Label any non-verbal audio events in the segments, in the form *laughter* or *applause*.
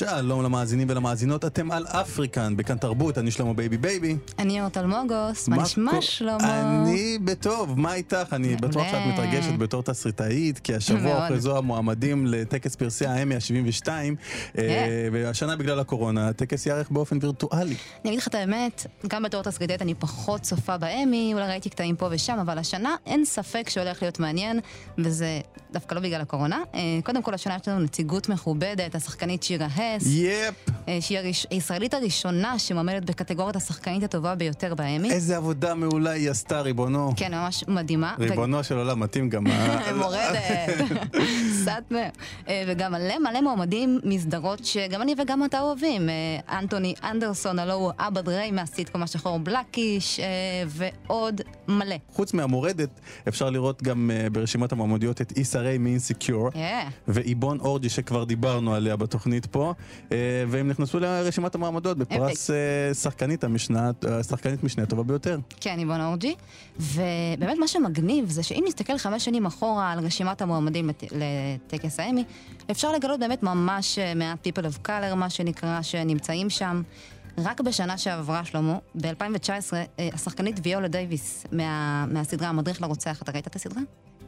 שלום למאזינים ולמאזינות, אתם על אפריקן, בכאן תרבות, אני שלמה בייבי בייבי. אני אורטל מוגוס, מה נשמע שלמה? אני בטוב, מה איתך? אני בטוח שאת מתרגשת בתור תסריטאית, כי השבוע הוכרזו המועמדים לטקס פרסי האמי ה-72, אה, והשנה בגלל הקורונה הטקס ייערך באופן וירטואלי. אני אגיד לך את האמת, גם בתור תסריטאית אני פחות צופה באמי, אולי ראיתי קטעים פה ושם, אבל השנה אין ספק שהולך להיות מעניין, וזה דווקא לא בגלל הקורונה. אה, קודם כל, השנה יש לנו נציגות מכובדת, השחקנית שירה הס. יפ. אה, שהיא הישראלית הראשונה שמועמדת בקטגוריית השחקנית הטובה ביותר באמי. איזה עבודה מעולה היא עשתה, ריבונו. כן, ממש מדהימה. ריבונו של עולם, מתאים גם. *laughs* מורדת. *laughs* סאטמר. אה, וגם מלא מלא מועמדים מסדרות שגם אני וגם אתה אוהבים. אנטוני אנדרסון, הלו הוא אבא דריי מהסיטקום השחור בלאקיש, ועוד מלא. חוץ מהמורדת, אפשר לראות גם ברשימת המועמדיות את איסה ריי מאינסיקיור, ואיבון אורג'י שכבר דיברנו עליה בתוכנית פה, אה, והם נכנסו לרשימת המעמדות בפרס אה, שחקנית המשנה, שחקנית משנה הטובה ביותר. כן, איבון אורג'י, ובאמת מה שמגניב זה שאם נסתכל חמש שנים אחורה על רשימת המועמדים לטקס האמי, אפשר לגלות באמת ממש אה, מעט people of color, מה שנקרא, שנמצאים שם. רק בשנה שעברה, שלמה, ב-2019, השחקנית ויולה דייוויס מה, מהסדרה המדריך לרוצח, אתה ראית את הסדרה?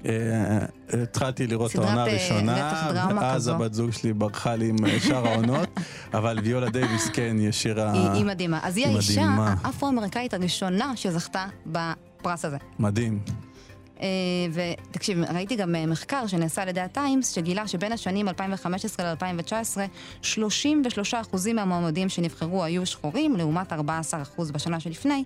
אה, התחלתי לראות את העונה אה, הראשונה, אז הבת זוג שלי ברחה לי עם אה, שאר העונות, *laughs* אבל ויולה דייוויס כן, היא השאירה... היא מדהימה. אז היא האישה האפרו-אמריקאית הראשונה שזכתה בפרס הזה. מדהים. אה, ותקשיב, ראיתי גם אה, מחקר שנעשה על ידי הטיימס, שגילה שבין השנים 2015 ל-2019, 33% מהמועמדים שנבחרו היו שחורים, לעומת 14% בשנה שלפני,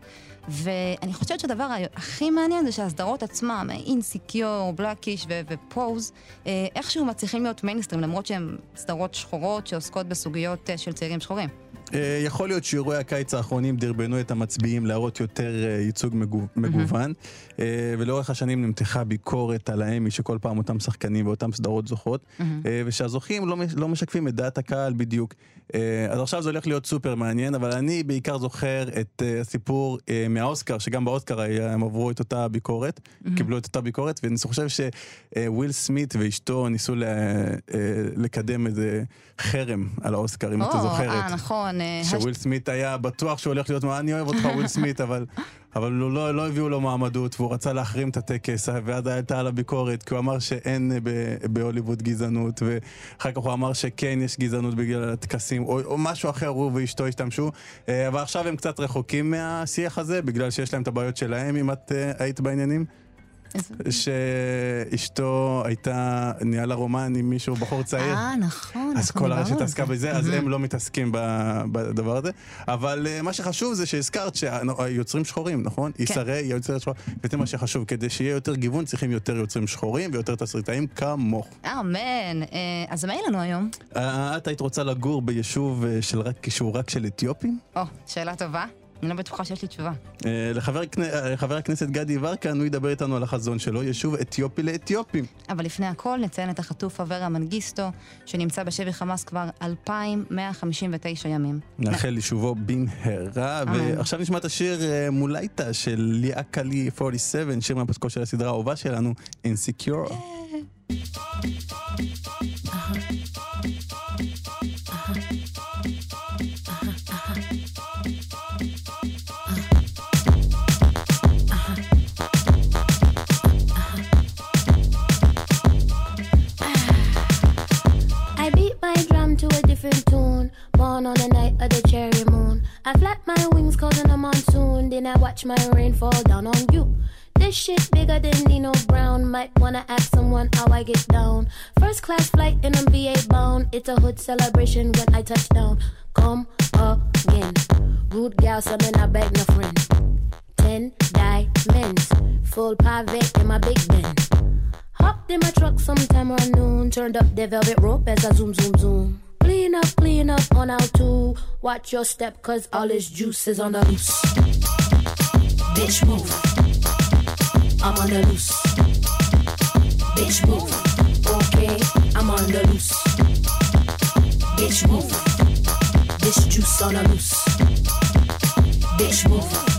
ואני חושבת שהדבר הכי מעניין זה שהסדרות עצמם, אינסיקיור, בלאקיש ופוז, אה, איכשהו מצליחים להיות מיינסטרים, למרות שהן סדרות שחורות שעוסקות בסוגיות של צעירים שחורים. אה, יכול להיות שאירועי הקיץ האחרונים דרבנו את המצביעים להראות יותר אה, ייצוג מגוון, mm-hmm. ולאורך השנים נמתחה ביקורת על האמי שכל פעם אותם שחקנים ואותם סדרות זוכות, mm-hmm. ושהזוכים לא, לא משקפים את דעת הקהל בדיוק. אז עכשיו זה הולך להיות סופר מעניין, אבל אני בעיקר זוכר את הסיפור מהאוסקר, שגם באוסקר הם עברו את אותה ביקורת, mm-hmm. קיבלו את אותה ביקורת, ואני חושב שוויל סמית ואשתו ניסו לקדם איזה חרם על האוסקר, אם oh, אתה זוכרת. אה, נכון. אה, שוויל סמית היה בטוח שהוא הולך להיות, אני אוהב אותך וויל סמית, אבל, אבל לא, לא הביאו לו מועמדות והוא רצה להחרים את הטקס, ואז הייתה עליו ביקורת, כי הוא אמר שאין בהוליווד גזענות, ואחר כך הוא אמר שכן יש גזענות בגלל הטקסים, או, או משהו אחר, הוא ואשתו השתמשו, אה, אבל עכשיו הם קצת רחוקים מהשיח הזה, בגלל שיש להם את הבעיות שלהם, אם את uh, היית בעניינים. שאשתו הייתה, ניהלה רומן עם מישהו, בחור צעיר. אה, נכון. אז כל הרשת עסקה בזה, אז הם לא מתעסקים בדבר הזה. אבל אה, מה שחשוב זה שהזכרת שהיוצרים שחורים, נכון? כן. ישרי היא יוצרת שחור, וזה מה שחשוב. כדי שיהיה יותר גיוון צריכים יותר יוצרים שחורים ויותר תסריטאים כמוך. אמן. אה, אז מה יהיה לנו היום? אה, את היית רוצה לגור ביישוב שהוא רק של אתיופים? או, שאלה טובה. אני לא בטוחה שיש לי תשובה. אה, לחבר הכנסת גדי יברקן, הוא ידבר איתנו על החזון שלו, יישוב אתיופי לאתיופים. אבל לפני הכל נציין את החטוף אברה מנגיסטו, שנמצא בשבי חמאס כבר 2,159 ימים. נאחל יישובו במהרה, ועכשיו נשמע את השיר אה, מולייטה של ליאה קלי 47, שיר מהפסקו של הסדרה האהובה שלנו, Insecure. Watch my rain fall down on you. This shit bigger than Nino Brown. Might wanna ask someone how I get down. First class flight in a VA bound. It's a hood celebration when I touch down. Come again. Rude gal, something I beg no friend. Ten diamonds. Full private in my big Ben. Hopped in my truck sometime around noon. Turned up the velvet rope as I zoom, zoom, zoom. Clean up, clean up on out too. Watch your step, cause all his juice is on the loose. Bitch, move. I'm on the loose. Bitch, move. Okay, I'm on the loose. Bitch, move. This juice on the loose. Bitch, move.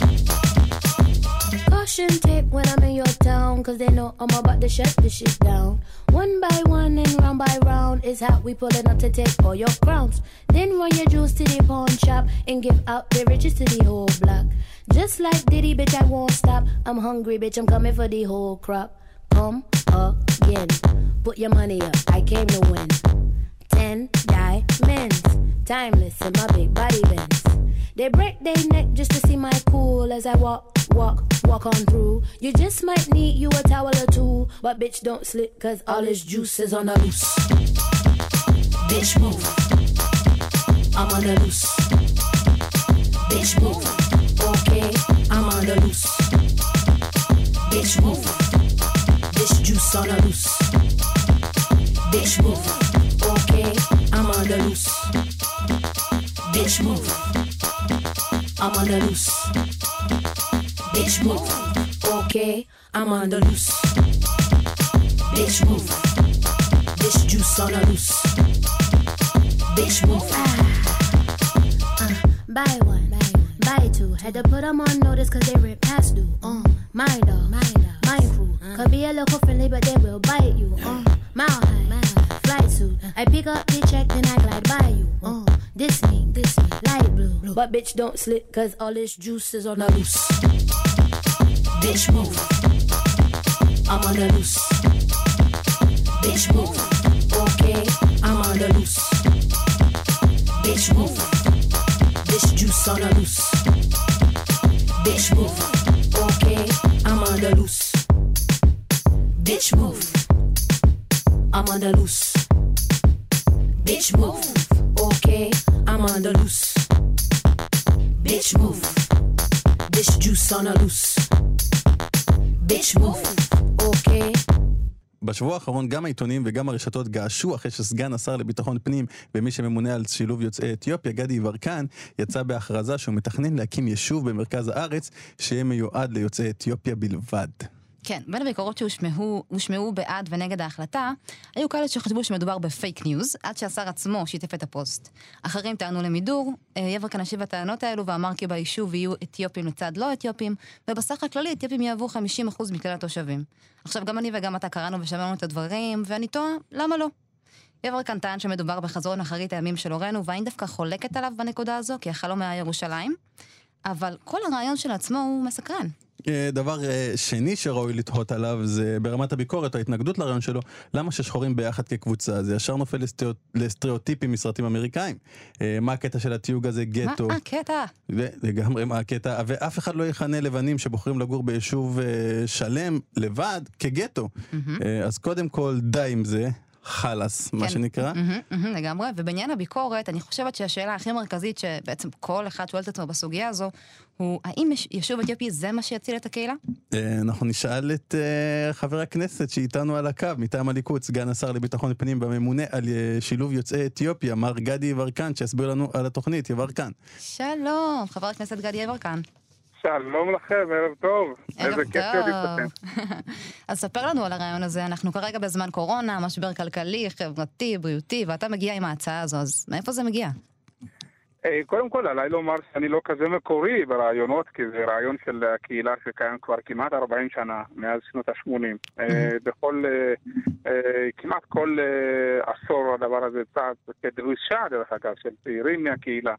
Caution tape when I'm in your town, cause they know I'm about to shut this shit down. One by one and round by round is how we pullin' up to take all your crowns. Then run your jewels to the pawn shop and give out the riches to the whole block. Just like Diddy, bitch, I won't stop. I'm hungry, bitch, I'm coming for the whole crop. Come again. Put your money up, I came to win. Ten diamonds, timeless in my big body bends. They break their neck just to see my cool as I walk, walk, walk on through. You just might need you a towel or two, but bitch don't slip cause all his juice is on the loose. Bitch move. I'm on the loose. Bitch move. Okay, I'm on the loose. Bitch move. This juice on the loose. Bitch move. Okay, I'm on the loose. Bitch move. I'm on the loose. Bitch move. Okay, I'm on the loose. Bitch move. This juice on the loose. Bitch move. Uh, buy one, buy one, buy two. Had to put them on notice cause they rip past due. Uh, my dog, my dog, my crew. Could be a little friendly, but they will bite you. Uh, mile high, mile high, flight suit. I pick up the check, then I glide by you. Uh, this me, this me, light blue. But bitch don't slip, cause all this juice is on the loose. Bitch move. I'm on the loose. Bitch move. Okay, I'm on the loose. Bitch move. This juice on the loose. Bitch move. Okay, I'm on the loose. Bitch move. I'm on the loose. Bitch move. Okay, I'm on the loose. Bitch move. The juice on the loose. Bitch move. Okay. בשבוע האחרון גם העיתונים וגם הרשתות געשו אחרי שסגן השר לביטחון פנים ומי שממונה על שילוב יוצאי אתיופיה, גדי יברקן, יצא בהכרזה שהוא מתכנן להקים יישוב במרכז הארץ שיהיה מיועד ליוצאי אתיופיה בלבד. כן, בין הביקורות שהושמעו בעד ונגד ההחלטה, היו כאלה שחשבו שמדובר בפייק ניוז, עד שהשר עצמו שיתף את הפוסט. אחרים טענו למידור, אה, יברקן השיב לטענות האלו ואמר כי ביישוב יהיו אתיופים לצד לא אתיופים, ובסך הכללי אתיופים יהוו 50% מכלל התושבים. עכשיו, גם אני וגם אתה קראנו ושמענו את הדברים, ואני תוהה, למה לא? יברקן טען שמדובר בחזון אחרית הימים של הורינו, ואני דווקא חולקת עליו בנקודה הזו, כי החלום היה ירושלים. אבל כל הרעיון של עצמו הוא מסקרן. אה, דבר אה, שני שראוי לתהות עליו זה ברמת הביקורת ההתנגדות לרעיון שלו, למה ששחורים ביחד כקבוצה? זה ישר נופל לסטריאוט, לסטריאוטיפים מסרטים אמריקאים. אה, מה הקטע של התיוג הזה גטו? מה הקטע? לגמרי מה הקטע, ואף אחד לא יכנה לבנים שבוחרים לגור ביישוב שלם לבד כגטו. אז קודם כל די עם זה. חלאס, כן. מה שנקרא. Mm-hmm, mm-hmm, לגמרי, ובעניין הביקורת, אני חושבת שהשאלה הכי מרכזית שבעצם כל אחד שואל את עצמו בסוגיה הזו, הוא האם יישוב אתיופי זה מה שיציל את הקהילה? אנחנו נשאל את uh, חבר הכנסת שאיתנו על הקו, מטעם הליכוד, סגן השר לביטחון פנים בממונה על uh, שילוב יוצאי אתיופיה, מר גדי יברקן, שיסביר לנו על התוכנית. יברקן. שלום, חבר הכנסת גדי יברקן. שלום לכם, ערב טוב. ערב טוב. *laughs* אז ספר לנו על הרעיון הזה, אנחנו כרגע בזמן קורונה, משבר כלכלי, חברתי, בריאותי, ואתה מגיע עם ההצעה הזו, אז מאיפה זה מגיע? אה, קודם כל, עליי לומר שאני לא כזה מקורי ברעיונות, כי זה רעיון של הקהילה שקיים כבר כמעט 40 שנה, מאז שנות ה-80. אה, בכל, אה, כמעט כל עשור הדבר הזה צעד כדרישה, דרך אגב, של צעירים מהקהילה.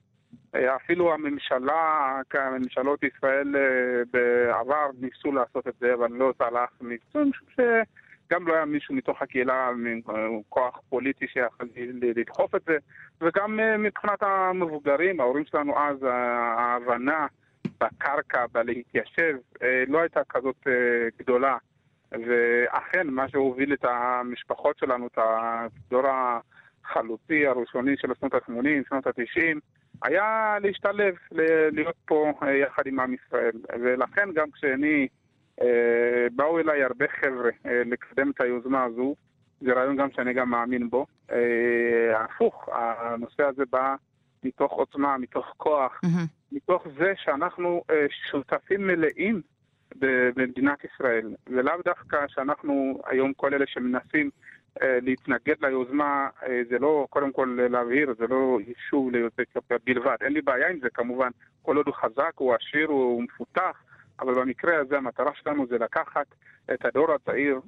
אפילו הממשלה, ממשלות ישראל בעבר ניסו לעשות את זה, אבל לא צלח, משום שגם לא היה מישהו מתוך הקהילה, כוח פוליטי שיכול לדחוף את זה, וגם מבחינת המבוגרים, ההורים שלנו אז, ההבנה בקרקע, בלהתיישב, לא הייתה כזאת גדולה. ואכן, מה שהוביל את המשפחות שלנו, את הדור החלוצי הראשוני של שנות ה-80, שנות ה-90, היה להשתלב, להיות פה אה, יחד עם עם ישראל. ולכן גם כשאני, אה, באו אליי הרבה חבר'ה אה, לקדם את היוזמה הזו, זה רעיון גם שאני גם מאמין בו. הפוך, הנושא הזה בא מתוך עוצמה, מתוך כוח, mm-hmm. מתוך זה שאנחנו שותפים מלאים במדינת ישראל. ולאו דווקא שאנחנו היום כל אלה שמנסים להתנגד ליוזמה, אה, זה לא, קודם כל להבהיר, זה לא יישוב ליוצאי אתיופיה בלבד. אין לי בעיה עם זה כמובן, כל עוד הוא חזק, הוא עשיר, הוא מפותח, אבל במקרה הזה המטרה שלנו זה לקחת את הדור הצעיר,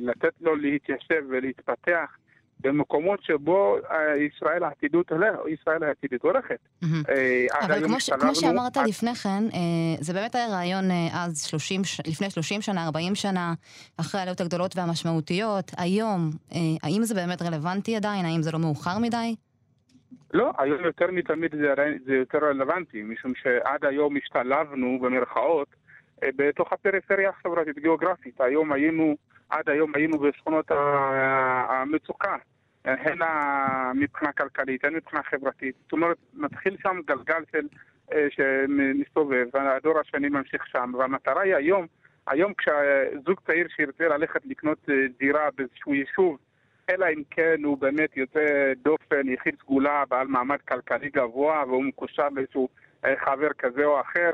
לתת לו להתיישב ולהתפתח במקומות שבו ישראל העתידות הולכת, ישראל העתידית הולכת. אבל כמו, ש, כמו שאמרת עד... לפני כן, זה באמת היה רעיון אז 30, לפני 30 שנה, 40 שנה, אחרי העליות הגדולות והמשמעותיות. היום, האם זה באמת רלוונטי עדיין? האם זה לא מאוחר מדי? לא, היום יותר מתמיד זה, זה יותר רלוונטי, משום שעד היום השתלבנו, במרכאות, בתוך הפריפריה החברתית גיאוגרפית. היום היינו, עד היום היינו בשכונות המצוקה, הן מבחינה כלכלית, הן מבחינה חברתית. זאת אומרת, מתחיל שם גלגל של, שמסתובב, והדור השני ממשיך שם, והמטרה היא היום, היום כשזוג צעיר שירצה ללכת לקנות דירה באיזשהו יישוב, אלא אם כן הוא באמת יוצא דופן, יחיד סגולה, בעל מעמד כלכלי גבוה, והוא מקושר לאיזשהו חבר כזה או אחר.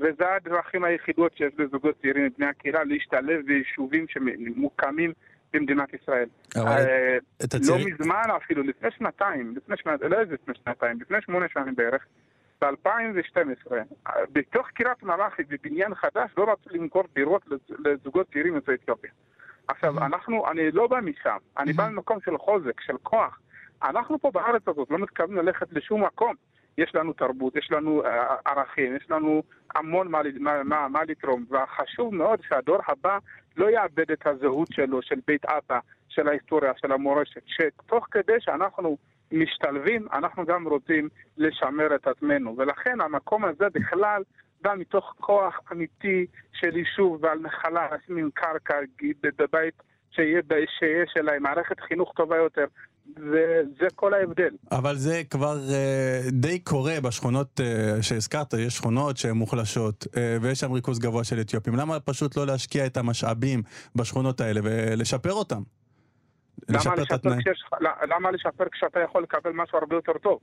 וזה הדרכים היחידות שיש לזוגות צעירים מבני הקהילה להשתלב ביישובים שמוקמים במדינת ישראל. לא מזמן אפילו, לפני שנתיים, לפני שנתיים, לא לפני שנתיים, לפני שמונה שנים בערך, ב-2012, בתוך קריית מלאכי, בבניין חדש, לא רצו למכור דירות לזוגות צעירים יוצאי אתיופיה. עכשיו, אנחנו, אני לא בא משם, אני בא ממקום של חוזק, של כוח. אנחנו פה בארץ הזאת לא מתכוונים ללכת לשום מקום. יש לנו תרבות, יש לנו ערכים, יש לנו המון מה, מה, מה, מה לתרום, וחשוב מאוד שהדור הבא לא יאבד את הזהות שלו, של בית אבא, של ההיסטוריה, של המורשת, שתוך כדי שאנחנו משתלבים, אנחנו גם רוצים לשמר את עצמנו, ולכן המקום הזה בכלל בא מתוך כוח אמיתי של יישוב ועל נחלה, לשים עם קרקע בבית שיהיה, שיש אליי מערכת חינוך טובה יותר, וזה כל ההבדל. אבל זה כבר uh, די קורה בשכונות uh, שהזכרת, יש שכונות שהן מוחלשות, uh, ויש שם ריכוז גבוה של אתיופים. למה פשוט לא להשקיע את המשאבים בשכונות האלה ולשפר אותם? למה לשפר, לשפר, כשיש, למה לשפר כשאתה יכול לקבל משהו הרבה יותר טוב?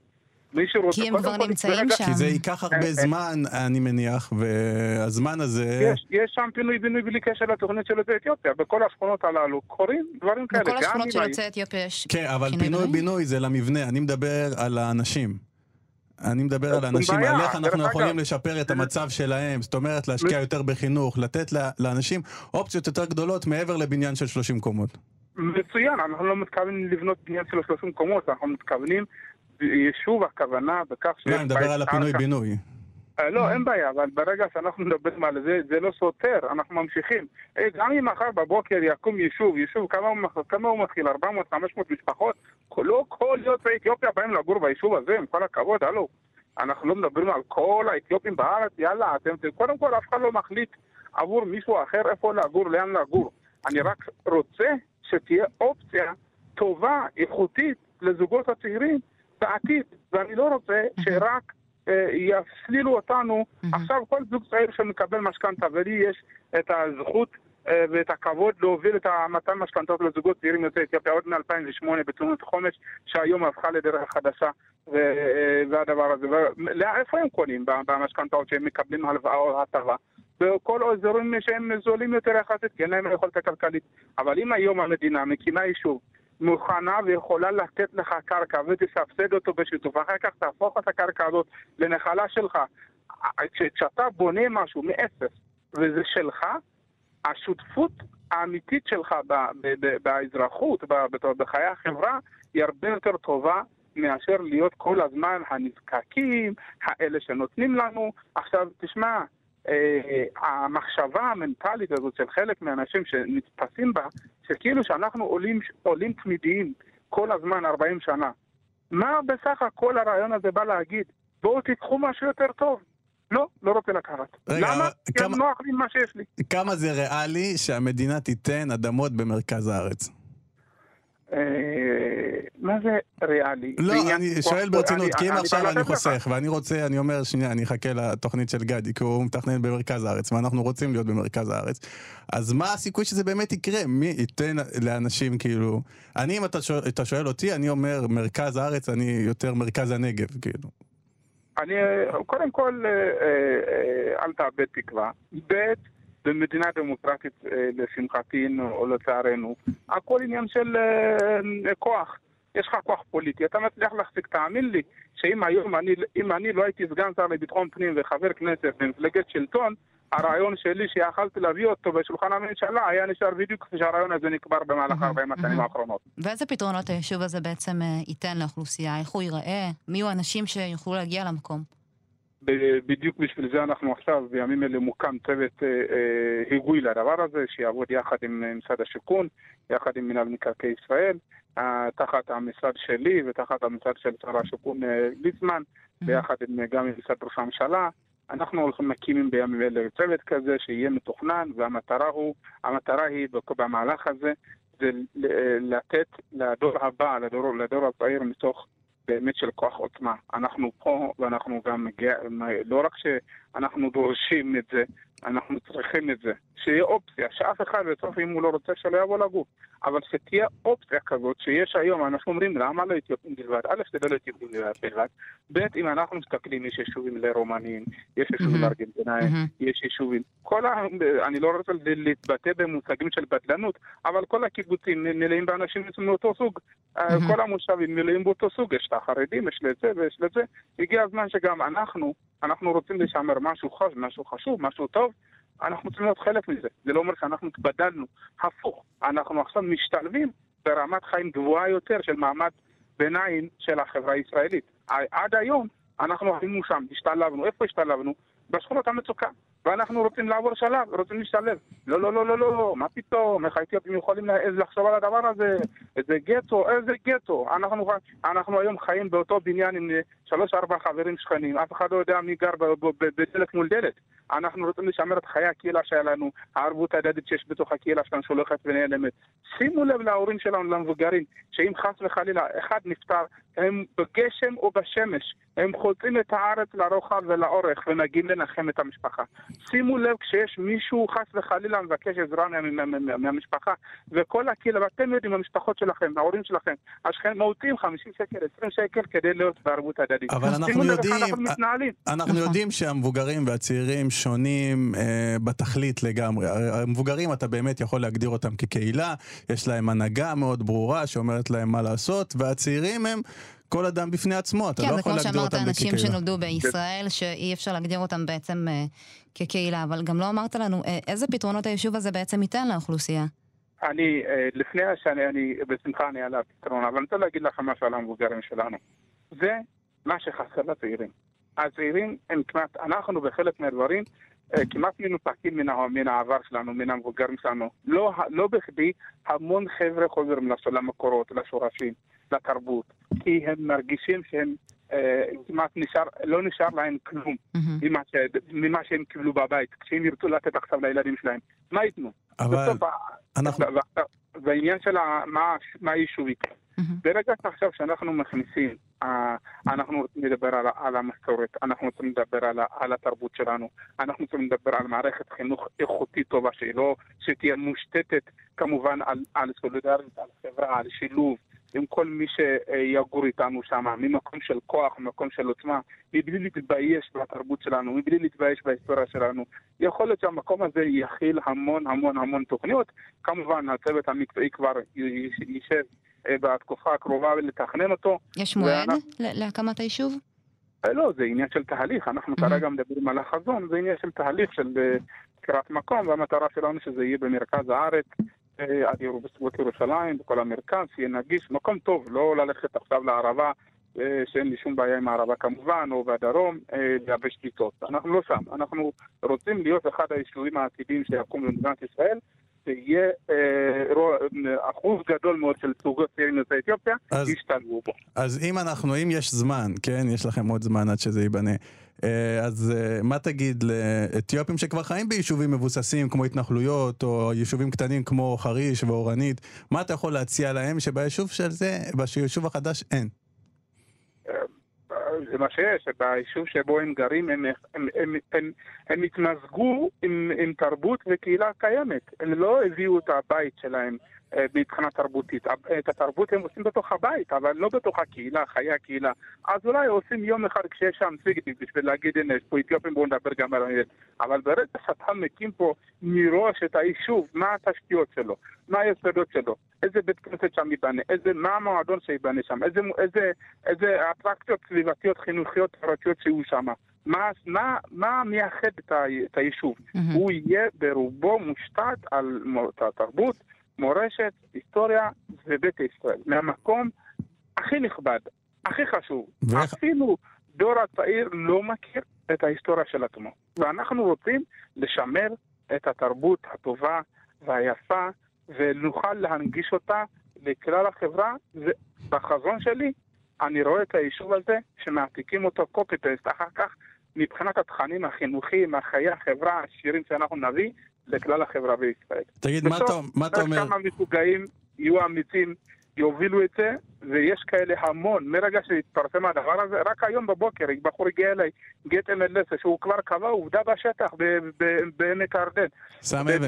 כי הם כבר נמצאים שם. כי זה ייקח הרבה זמן, אני מניח, והזמן הזה... יש, יש שם פינוי-בינוי בלי קשר לתוכנית של יוצאי אתיופיה. בכל השכונות הללו קורים דברים כאלה. בכל השכונות של יוצאי אתיופיה יש כן, אבל פינוי-בינוי זה למבנה, אני מדבר על האנשים. אני מדבר על האנשים, על איך אנחנו יכולים לשפר את המצב שלהם, זאת אומרת להשקיע יותר בחינוך, לתת לאנשים אופציות יותר גדולות מעבר לבניין של 30 קומות. מצוין, אנחנו לא מתכוונים לבנות בניין של 30 קומות, אנחנו מתכוונים יישוב הכוונה בכך שיש... לא, אני מדבר על הפינוי-בינוי. לא, אין בעיה, אבל ברגע שאנחנו מדברים על זה, זה לא סותר, אנחנו ממשיכים. גם אם מחר בבוקר יקום יישוב, יישוב, כמה הוא מתחיל? 400-500 משפחות? לא כל יוצאי אתיופיה באים לגור ביישוב הזה, עם כל הכבוד, הלו. אנחנו לא מדברים על כל האתיופים בארץ, יאללה, אתם, קודם כל אף אחד לא מחליט עבור מישהו אחר איפה לגור, לאן לגור. אני רק רוצה שתהיה אופציה טובה, איכותית, לזוגות הצעירים בעתיד, ואני לא רוצה שרק אה, יפלילו אותנו. עכשיו כל זוג צעיר שמקבל משכנתה, ולי יש את הזכות אה, ואת הכבוד להוביל את מתן משכנתות לזוגות צעירים יוצאי אתיופיה עוד מ-2008 בתלונות חומש, שהיום הפכה לדרך חדשה, אה, והדבר הזה. איפה הם קונים במשכנתאות שהם מקבלים הלוואה או הטבה? בכל אזורים שהם זולים יותר יחסית, כי אין להם יכולת הכלכלית. אבל אם היום המדינה מקימה יישוב מוכנה ויכולה לתת לך קרקע ותסבסד אותו בשיתוף, אחר כך תהפוך את הקרקע הזאת לנחלה שלך. כשאתה בונה משהו מאפס וזה שלך, השותפות האמיתית שלך באזרחות, בחיי החברה, היא הרבה יותר טובה מאשר להיות כל הזמן הנזקקים, האלה שנותנים לנו. עכשיו, תשמע, אה, המחשבה המנטלית הזאת של חלק מהאנשים שנתפסים בה, שכאילו שאנחנו עולים, עולים תמידיים כל הזמן 40 שנה. מה בסך הכל הרעיון הזה בא להגיד? בואו תיקחו משהו יותר טוב. לא, לא רוצה לקחת. רגע, למה? כי כמה... נוח לי מה שיש לי. כמה זה ריאלי שהמדינה תיתן אדמות במרכז הארץ? אה, מה זה ריאלי? לא, אני שואל ברצינות, כי אם עכשיו אני חוסך, ואני רוצה, אני אומר, שנייה, אני אחכה לתוכנית של גדי, כי הוא מתכנן במרכז הארץ, ואנחנו רוצים להיות במרכז הארץ. אז מה הסיכוי שזה באמת יקרה? מי ייתן לאנשים, כאילו... אני, אם אתה שואל אותי, אני אומר מרכז הארץ, אני יותר מרכז הנגב, כאילו. אני, קודם כל, אה, אה, אל תאבד תקווה. ב', במדינה דמוקרטית, אה, לשמחתי או לצערנו, הכל עניין של אה, כוח. יש לך כוח פוליטי, אתה מצליח להחזיק, תאמין לי, שאם היום אני, אם אני לא הייתי סגן שר לביטחון פנים וחבר כנסת במפלגת שלטון, הרעיון שלי שיכלתי להביא אותו בשולחן הממשלה היה נשאר בדיוק כפי שהרעיון הזה נקבר במהלך 40 השנים האחרונות. ואיזה פתרונות היישוב הזה בעצם אה, ייתן לאוכלוסייה? איך הוא ייראה? מי יהיו האנשים שיוכלו להגיע למקום? בדיוק בשביל זה אנחנו עכשיו, בימים אלה מוקם צוות אה, אה, היגוי לדבר הזה, שיעבוד יחד עם אה, משרד השיכון, יחד עם מנהל מקרקעי ישראל, תחת המשרד שלי ותחת המשרד של שר השיכון ליצמן, ביחד עם, גם עם משרד ראש הממשלה. אנחנו הולכים מקימים בימים אלה צוות כזה שיהיה מתוכנן, והמטרה הוא, המטרה היא במהלך הזה, זה לתת לדור הבא, לדור, לדור הצעיר מתוך באמת של כוח עוצמה. אנחנו פה ואנחנו גם, לא רק שאנחנו דורשים את זה, אנחנו צריכים את זה. שיהיה אופציה, שאף אחד בסוף אם הוא לא רוצה שלא יבוא לגור. אבל שתהיה אופציה כזאת שיש היום, אנחנו אומרים למה לא אתיופים בלבד? א', זה לא אתיופים בלבד. ב', אם אנחנו מסתכלים, יש יישובים לרומנים, יש יישובים לארגנטינאים, יש יישובים. כל ה... אני לא רוצה להתבטא במושגים של בדלנות, אבל כל הקיבוצים מלאים באנשים מאותו סוג. כל המושבים מלאים באותו סוג, יש את החרדים, יש לזה ויש לזה. הגיע הזמן שגם אנחנו, אנחנו רוצים לשמר משהו חשוב, משהו חשוב, משהו טוב. אנחנו צריכים להיות חלק מזה. זה לא אומר שאנחנו התבדלנו, הפוך. אנחנו עכשיו משתלבים ברמת חיים גבוהה יותר של מעמד ביניים של החברה הישראלית. עד היום אנחנו היינו שם, השתלבנו. איפה השתלבנו? בשכונות המצוקה. ואנחנו רוצים לעבור שלב, רוצים להשתלב. לא, לא, לא, לא, לא, מה פתאום, איך האתיופים יכולים לחשוב על הדבר הזה? איזה גטו, איזה גטו. אנחנו, אנחנו היום חיים באותו בניין עם שלוש-ארבע חברים שכנים, אף אחד לא יודע מי גר בדלת מול דלת. אנחנו רוצים לשמר את חיי הקהילה שלנו, הערבות ההדדית שיש בתוך הקהילה שלנו שהולכת ונעלמת. שימו לב להורים שלנו, למבוגרים, שאם חס וחלילה אחד נפטר, הם בגשם או בשמש, הם חוצים את הארץ לרוחב ולאורך ומגיעים לנחם את המשפחה. שימו לב כשיש מישהו חס וחלילה מבקש עזרה מהמשפחה וכל הקהילה, ואתם יודעים, המשפחות שלכם, ההורים שלכם, השכן מהותיים 50 שקל, 20 שקל כדי להיות בערבות הדדית. אבל אנחנו יודעים, אנחנו יודעים שהמבוגרים והצעירים שונים אה, בתכלית לגמרי. המבוגרים, אתה באמת יכול להגדיר אותם כקהילה, יש להם הנהגה מאוד ברורה שאומרת להם מה לעשות, והצעירים הם... כל אדם בפני עצמו, אתה כן, לא יכול להגדיר אותם כקהילה. כן, זה כמו שאמרת, אנשים שנולדו בישראל. שאי אפשר להגדיר אותם בעצם אה, כקהילה, אבל גם לא אמרת לנו אה, איזה פתרונות היישוב הזה בעצם ייתן לאוכלוסייה. אני, אה, לפני השני, אני, בשמחה אני אעלה פתרון, אבל אני רוצה להגיד לך משהו על המבוגרים שלנו. זה מה שחסר לצעירים. הצעירים הם כמעט, אנחנו בחלק מהדברים כמעט מנותקים מן, מן העבר שלנו, מן המבוגרים שלנו. לא, לא בכדי המון חבר'ה חוזרים למקורות, לשורשים, לתרבות, כי הם מרגישים שהם אה, כמעט נשאר, לא נשאר להם כלום. ממה, ש, ממה שהם קיבלו בבית. כשהם ירצו לתת עכשיו לילדים שלהם, מה ייתנו? אבל אנחנו... בעניין של מה, מה היישוב יקרה. Mm-hmm. ברגע עכשיו שאנחנו מכניסים, uh, אנחנו רוצים לדבר על, המסורת, אנחנו רוצים לדבר על, התרבות שלנו, אנחנו רוצים לדבר על מערכת חינוך איכותית טובה, שלא, שתהיה מושתתת כמובן על סולידריות, על חברה, על שילוב, עם כל מי שיגור איתנו שם, ממקום של כוח, ממקום של עוצמה, מבלי להתבייש בתרבות שלנו, מבלי להתבייש בהיסטוריה שלנו. יכול להיות שהמקום הזה יכיל המון המון המון תוכניות. כמובן, הצוות המקצועי כבר יישב אה, בתקופה הקרובה ולתכנן אותו. יש מועד ואנחנו... להקמת היישוב? אה, לא, זה עניין של תהליך. אנחנו mm-hmm. כרגע מדברים על החזון, זה עניין של תהליך של בחירת אה, מקום, והמטרה שלנו שזה יהיה במרכז הארץ. עד בסביבות ירושלים, בכל המרכז, שיהיה נגיש, מקום טוב, לא ללכת עכשיו לערבה, שאין לי שום בעיה עם הערבה כמובן, או בדרום, לייבש שליטות. אנחנו לא שם, אנחנו רוצים להיות אחד היישובים העתידיים שיקום במדינת ישראל, שיהיה אה, אחוז גדול מאוד של זוגות צעירים יוצאי אתיופיה, ישתלבו בו. אז אם אנחנו, אם יש זמן, כן, יש לכם עוד זמן עד שזה ייבנה, אה, אז אה, מה תגיד לאתיופים שכבר חיים ביישובים מבוססים כמו התנחלויות, או יישובים קטנים כמו חריש ואורנית, מה אתה יכול להציע להם שביישוב של זה, ביישוב החדש אין? זה מה שיש, ביישוב שבו הם גרים הם, הם, הם, הם, הם התמזגו עם, עם תרבות וקהילה קיימת. הם לא הביאו את הבית שלהם אה, מבחינה תרבותית. את התרבות הם עושים בתוך הבית, אבל לא בתוך הקהילה, חיי הקהילה. אז אולי עושים יום אחד כשיש שם סיגניק בשביל להגיד, הנה, יש פה אתיופים, בואו נדבר גם על העניין. אבל ברגע שאתה מקים פה מראש את היישוב, מה התשתיות שלו, מה היסודות שלו, איזה בית כנסת שם ייבנה, איזה, מה המועדון שייבנה שם, איזה, איזה, איזה אטרקציות סביבתיות, חינוכיות, חברתיות שיהיו שם. מה, מה, מה מייחד את, היישוב? Mhm. הוא יהיה ברובו מושתת על מו- תרבות, מורשת, היסטוריה וביתא ישראל. מהמקום הכי נכבד, הכי חשוב. ואיך- אפילו דור הצעיר לא מכיר את ההיסטוריה של עצמו. ואנחנו רוצים לשמר את התרבות הטובה והיפה, ונוכל להנגיש אותה לכלל החברה. ובחזון שלי, אני רואה את היישוב הזה, שמעתיקים אותו copy-paste אחר כך, מבחינת התכנים החינוכיים, החיי החברה, השירים שאנחנו נביא, לכלל החברה בישראל. תגיד, מה בסוף, אתה- מה אתה אומר? כמה משוגעים יהיו אמיצים, יובילו את זה, ויש כאלה המון. מרגע שהתפרסם הדבר הזה, רק היום בבוקר בחור הגיע אליי, גט MLS, שהוא כבר קבע עובדה בשטח בעמק הירדן. היר-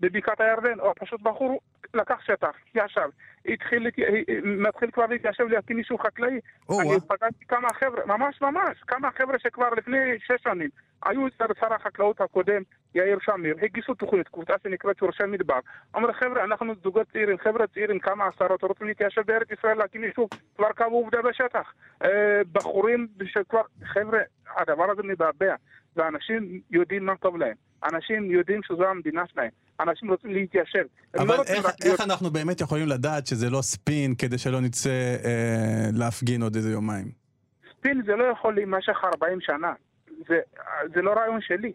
בבקעת הירדן, או פשוט בחור לקח שטח, ישב, התחיל, להת- מתחיל כבר להתיישב להקים יישוב חקלאי. אני. פגשתי כמה חבר'ה, ממש ממש, כמה חבר'ה שכבר לפני שש שנים היו אצל שר החקלאות הקודם, יאיר שמיר, הגישו תוכנית, קבוצה שנקראת שורשי מדבר. אמרו חבר'ה, אנחנו זוגות צעירים, חבר'ה צעירים, כמה עשרות רוצים להתיישב בארץ ישראל, להקים יישוב, כבר קבעו עובדה בשטח. אה, בחורים שכבר, חבר'ה, הדבר הזה מבעבע, ואנשים יודעים מה טוב להם. אנשים יודעים שזו המדינה שלהם. אנשים רוצים להתיישב. הם אבל לא איך, רק להיות- איך אנחנו באמת יכולים לדעת שזה לא ספין כדי שלא נצא אה, להפגין עוד איזה יומיים? ספין זה לא יכול להימשך 40 שנה. זה, זה לא רעיון שלי.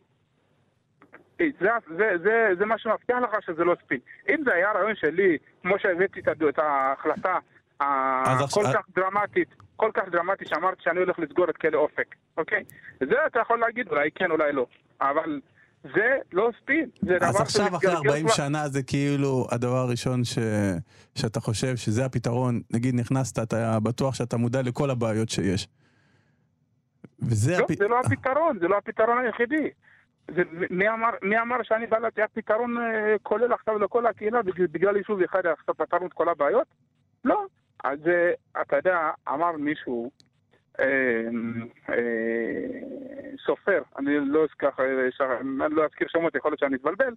זה, זה, זה, זה מה שמבטיח לך שזה לא ספין. אם זה היה רעיון שלי, כמו שהבאתי את, ההחלטה הכל כך דרמטית, כל כך דרמטית שאמרתי שאני הולך לסגור את כלא אופק, אוקיי? זה אתה יכול להגיד אולי כן, אולי לא. אבל זה לא ספין, זה דבר אז עכשיו אחרי שמתגלגל 40 כבר- שנה זה כאילו הדבר הראשון ש... שאתה חושב שזה הפתרון, נגיד נכנסת, אתה בטוח שאתה מודע לכל הבעיות שיש. וזה לא, הפ- זה לא הפתרון, זה לא הפתרון היחידי. זה, מי, אמר, מי אמר שאני בא לתת פתרון אה, כולל עכשיו לכל הקהילה בגלל, בגלל יישוב אחד עכשיו פתרנו את כל הבעיות? לא. אז אה, אתה יודע, אמר מישהו, סופר, אני לא אזכר, אה, אני לא אזכיר שמות, יכול להיות שאני אתבלבל,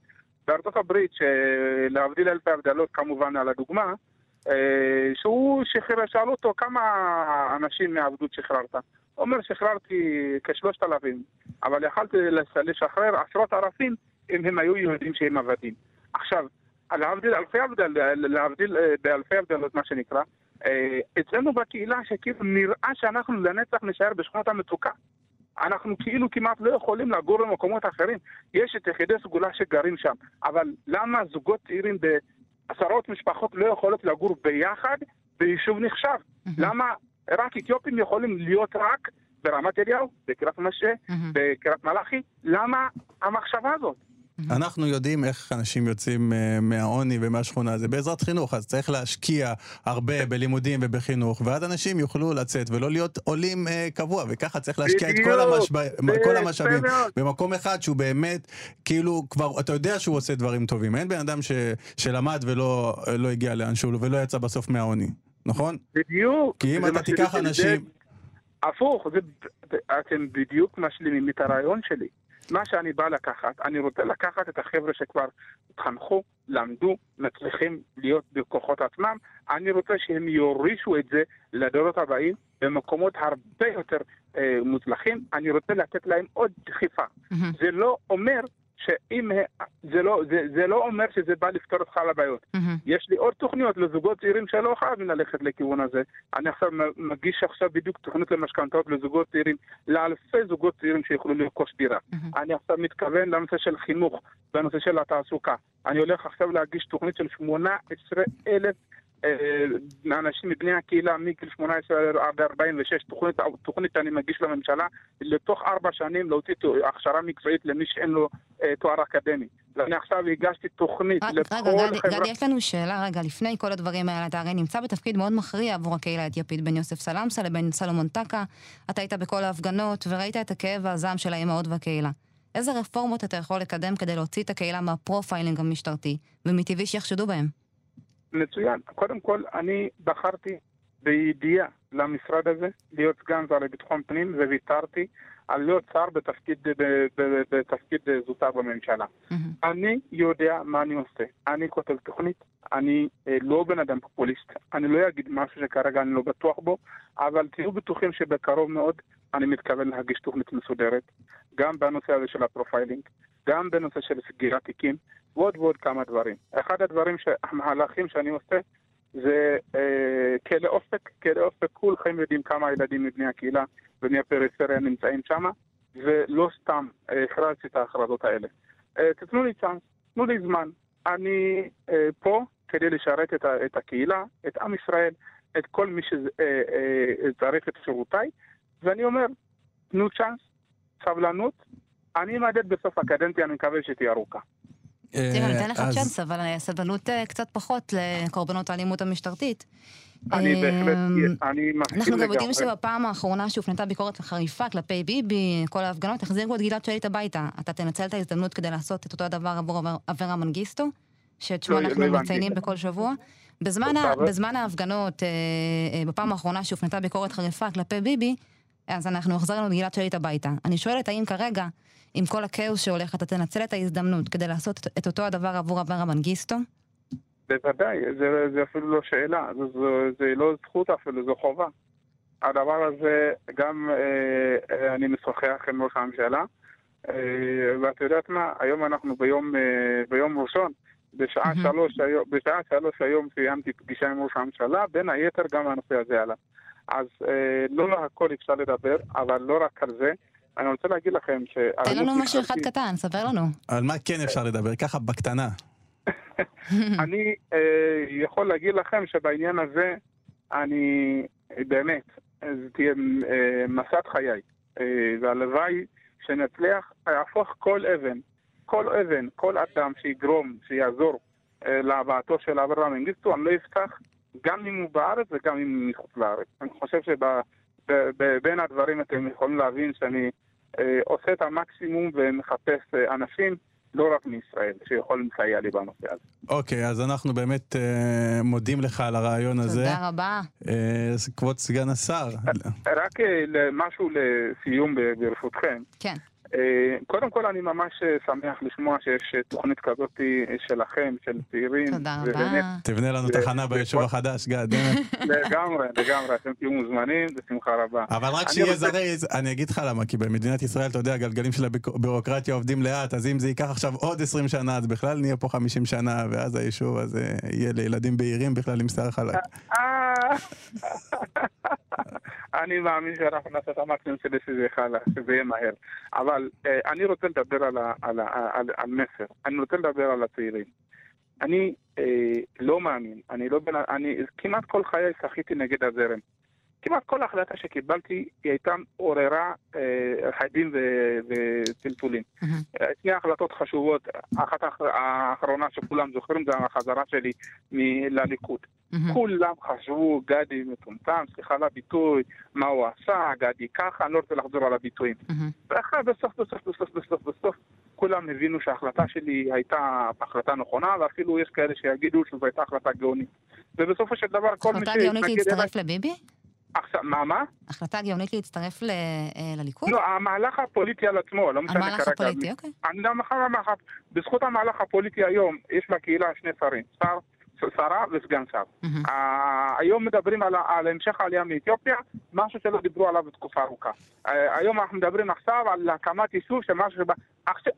בארצות הברית, שלהבדיל אלפי הבדלות כמובן על הדוגמה, אה, שהוא שחרר, שאלו אותו כמה אנשים מהעבדות שחררת. אומר, שחררתי כשלושת אלפים, אבל יכלתי לש- לשחרר עשרות אלפים אם הם היו יהודים שהם עבדים. עכשיו, להבדיל אלפי להבדיל אה, הבדלות, מה שנקרא, אה, אצלנו בקהילה שכאילו נראה שאנחנו לנצח נשאר בשכונות המצוקה. אנחנו כאילו כמעט לא יכולים לגור במקומות אחרים. יש את יחידי סגולה שגרים שם, אבל למה זוגות צעירים בעשרות משפחות לא יכולות לגור ביחד ביישוב נחשב? למה רק אתיופים יכולים להיות רק ברמת אליהו, בקריית משה, מהמם. בקריית מלאכי? למה המחשבה הזאת? אנחנו יודעים איך אנשים יוצאים אה, מהעוני ומהשכונה, זה בעזרת חינוך, אז צריך להשקיע הרבה בלימודים ובחינוך, ואז אנשים יוכלו לצאת ולא להיות עולים אה, קבוע, וככה צריך להשקיע את כל, בדיוק, המשב... כל המשאבים. במקום אחד שהוא באמת, כאילו, כבר, אתה יודע שהוא עושה דברים טובים. אין בן אדם ש... שלמד ולא לא הגיע לאן שהוא, ולא יצא בסוף מהעוני, נכון? בדיוק. כי אם אתה תיקח אנשים... הפוך, זה, אתם בדיוק משלימים את הרעיון שלי. מה שאני בא לקחת, אני רוצה לקחת את החבר'ה שכבר התחנכו, למדו, מצליחים להיות בכוחות עצמם, אני רוצה שהם יורישו את זה לדורות הבאים במקומות הרבה יותר אה, מוצלחים, אני רוצה לתת להם עוד דחיפה. מהמם. זה לא אומר שאם... זה לא, זה, זה לא אומר שזה בא לפתור את כל הבעיות. מהמם. יש לי עוד תוכניות לזוגות צעירים שלא חייבים ללכת לכיוון הזה. אני עכשיו מגיש עכשיו בדיוק תוכנית למשכנתאות לזוגות צעירים, לאלפי זוגות צעירים שיוכלו לרכוש דירה. מהמם. אני עכשיו מתכוון לנושא של חינוך, בנושא של התעסוקה. אני הולך עכשיו להגיש תוכנית של 18 אלף אנשים מבני הקהילה מגיל 18 עד 46, תוכנית, תוכנית שאני מגיש לממשלה, לתוך ארבע שנים להוציא הכשרה מקצועית למי שאין לו אה, תואר אקדמי. ואני עכשיו הגשתי תוכנית רק- לכל רגע, גדי, חברה... גדי, יש לנו שאלה רגע, לפני כל הדברים האלה, אתה הרי נמצא בתפקיד מאוד מכריע עבור הקהילה האתיופית, בין יוסף סלמסה לבין סלומון טקה, אתה היית בכל ההפגנות וראית את הכאב והזעם של האימהות והקהילה. איזה רפורמות אתה יכול לקדם כדי להוציא את הקהילה מה profiling המשטרתי, ומטבעי שיחשדו בהם? מצוין. קודם כל, אני בחרתי בידיעה למשרד הזה, להיות סגן שר לביטחון פנים, וויתרתי על להיות שר בתפקיד, בתפקיד זוטר בממשלה. אני יודע מה אני עושה. אני כותב תוכנית, אני אה, לא בן אדם פופוליסט, אני לא אגיד משהו שכרגע אני לא בטוח בו, אבל תהיו בטוחים שבקרוב מאוד אני מתכוון להגיש תוכנית מסודרת, גם בנושא הזה של ה profiling, גם בנושא של סגירת תיקים, ועוד ועוד כמה דברים. אחד הדברים, המהלכים שאני עושה, זה אה, כלא אופק, כלא אופק, כולכם יודעים כמה ילדים מבני הקהילה ובני הפריפריה נמצאים שם, ולא סתם אה, הכרזתי את ההכרזות האלה. אה, תתנו לי צ'אנס, תנו לי זמן. אני אה, פה כדי לשרת את, את הקהילה, את עם ישראל, את כל מי שצריך את שירותיי, ואני אומר, תנו צ'אנס, סבלנות, אני אמדד בסוף הקדנציה, אני מקווה שתהיה ארוכה. תראה, לך אה, אז- צ'אנס, אבל הסבלנות אה, קצת פחות לקורבנות האלימות המשטרתית. אני בהחלט, אמ, אני מסכים אנחנו גם יודעים לגמרי. שבפעם האחרונה שהופנתה ביקורת חריפה כלפי ביבי, כל ההפגנות, החזירו את גלעד שליט הביתה. אתה תנצל את ההזדמנות כדי לעשות את אותו הדבר עבור אבר- אברה מנגיסטו, שאת שמו לא, לא אנחנו הבנתי. מציינים בכל שבוע. בזמן, בזמן ההפגנות, אה, אה, בפעם האחרונה שהופנתה ביקורת חריפה כלפי ביבי, אז אנחנו החזרנו את גלעד שליט הביתה. אני שואלת האם כרגע, עם כל הכאוס שהולך, אתה תנצל את ההזדמנות כדי לעשות את- אותו הדבר עבור אברה מנגיסטו? בוודאי, זה, זה אפילו לא שאלה, זה, זה, זה לא זכות אפילו, זו חובה. הדבר הזה, גם אה, אה, אני משוחח עם ראש הממשלה, אה, ואת יודעת מה, היום אנחנו ביום, אה, ביום ראשון, בשעה מהמם. שלוש היום, בשעה שלוש היום סיימתי פגישה עם ראש הממשלה, בין היתר גם הנושא הזה עלה. אז אה, לא על הכל אפשר לדבר, אבל לא רק על זה. אני רוצה להגיד לכם ש... תן לנו משהו אחד קטן, ספר לנו. על מה כן אפשר לדבר? ככה בקטנה. *laughs* אני אה, יכול להגיד לכם שבעניין הזה, אני באמת, זה תהיה אה, מסעת חיי. אה, והלוואי שנצליח להפוך כל אבן, כל אבן, כל אדם שיגרום, שיעזור להבאתו של אברהם מנגיסטו, אני לא אפתח, גם אם הוא בארץ וגם אם הוא מחוץ לארץ. אני חושב שבין הדברים אתם יכולים להבין שאני עושה את המקסימום ומחפש אה, אנשים, לא רק מישראל, שיכולים לסייע לי בנושא הזה. אוקיי, אז אנחנו באמת אה, מודים לך על הרעיון הזה. תודה רבה. אה, כבוד סגן השר. רק אה, משהו לסיום ברשותכם. כן. אה, קודם כל אני ממש אה, שמח לשמוע שיש אה, תוכנית כזאת שלכם, של צעירים. תודה ובאמת, רבה. תבנה לנו תחנה ביישוב החדש, גד. *laughs* לגמרי, לגמרי, אתם תהיו מוזמנים, בשמחה רבה. אבל רק שיהיה זריז, אני אגיד לך למה, כי במדינת ישראל, אתה יודע, הגלגלים של הבירוקרטיה עובדים לאט, אז אם זה ייקח עכשיו עוד 20 שנה, אז בכלל נהיה פה 50 שנה, ואז היישוב הזה יהיה לילדים בהירים בכלל עם שיער חלק. *laughs* אני מאמין שאנחנו נעשה את המקסימום כדי שזה יהיה מהר. אבל אה, אני רוצה לדבר על, מסר, אני רוצה לדבר על הצעירים. אני אה, לא מאמין, אני לא. אני כמעט כל חיי שחיתי נגד הזרם. כמעט כל החלטה שקיבלתי היא הייתה עוררה אה, חדים ו- וטלטולים. אה, שני החלטות חשובות, אחת האח- האחרונה שכולם זוכרים זה החזרה שלי לליכוד. כולם חשבו, גדי מטומטם, סליחה על הביטוי, מה הוא עשה, גדי ככה, אני לא רוצה לחזור על הביטויים. ואחרי, בסוף, בסוף, בסוף, בסוף, בסוף, כולם הבינו שההחלטה שלי הייתה החלטה נכונה, ואפילו יש כאלה שיגידו שזו הייתה החלטה גאונית. ובסופו של דבר, כל מי החלטה גאונית שהתנגד. להצטרף לביבי? עכשיו, מה, מה? החלטה גאונית להצטרף ל- אה, לליכוד? לא, המהלך הפוליטי על עצמו, לא משנה כרגע. המהלך הפוליטי, אוקיי. אני לא מחר המהלך, בזכות המהלך הפוליטי היום, יש בקהילה שני שרים, שר, שרה וסגן שר. אה, היום מדברים על, המשך העלייה מאתיופיה, משהו שלא דיברו עליו בתקופה ארוכה. אה, היום אנחנו מדברים עכשיו על הקמת יישוב שמשהו שבא...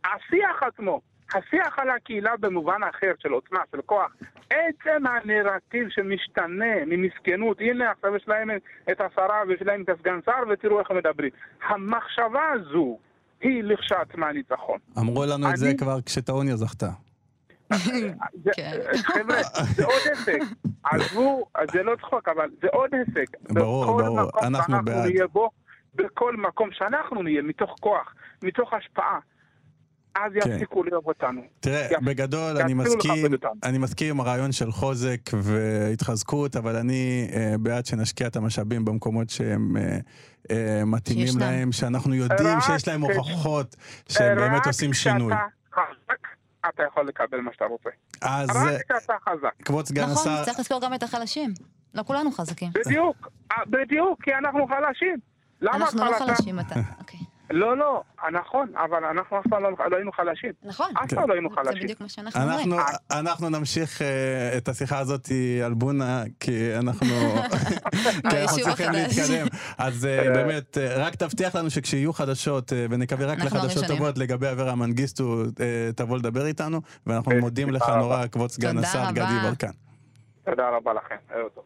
השיח עצמו, השיח על הקהילה במובן אחר של עוצמה, של כוח, עצם הנרטיב שמשתנה ממסכנות, הנה עכשיו יש להם את השרה ויש להם את הסגן שר ותראו איך הם מדברים. המחשבה הזו היא לכשעצמה ניצחון. אמרו לנו את זה כבר כשטעוניה זכתה. *laughs* זה- כן. *laughs* חבר'ה, זה עוד הישג. עזבו, זה לא צחוק, אבל זה עוד הישג. ברור, ברור, אנחנו בעד. בכל מקום שאנחנו נהיה, מתוך כוח, מתוך השפעה, אז כן. יפסיקו לאהוב אותנו. תראה, יפ... בגדול אני מסכים, אני מסכים עם הרעיון של חוזק והתחזקות, אבל אני אה, בעד שנשקיע את המשאבים במקומות שהם אה, אה מתאימים להם, להם, שאנחנו יודעים שיש להם הוכחות שהם באמת עושים שינוי. אתה יכול לקבל מה שאתה רוצה. אז... רק אה, כשאתה חזק. כבוד סגן נכון, השר... נכון, צריך לזכור גם את החלשים. לא כולנו חזקים. בדיוק, אה, בדיוק, כי אנחנו חלשים. למה אנחנו לא חלשים אתה, אוקיי. לא, לא, נכון, אבל אנחנו אף פעם לא, לא היינו חלשים. נכון. אף פעם לא היינו חלשים. זה בדיוק מה שאנחנו אומרים. אה, אנחנו נמשיך אה, את השיחה הזאת על בונה, כי אנחנו *laughs* כי אנחנו *laughs* צריכים להתקדם. אז אה, באמת, רק תבטיח לנו שכשיהיו חדשות, ונקווה רק לחדשות טובות לגבי אברה מנגיסטו, תבוא לדבר איתנו, ואנחנו מודים לך נורא, כבוד סגן השר גדי ברקן. תודה רבה לכם, ערב טוב.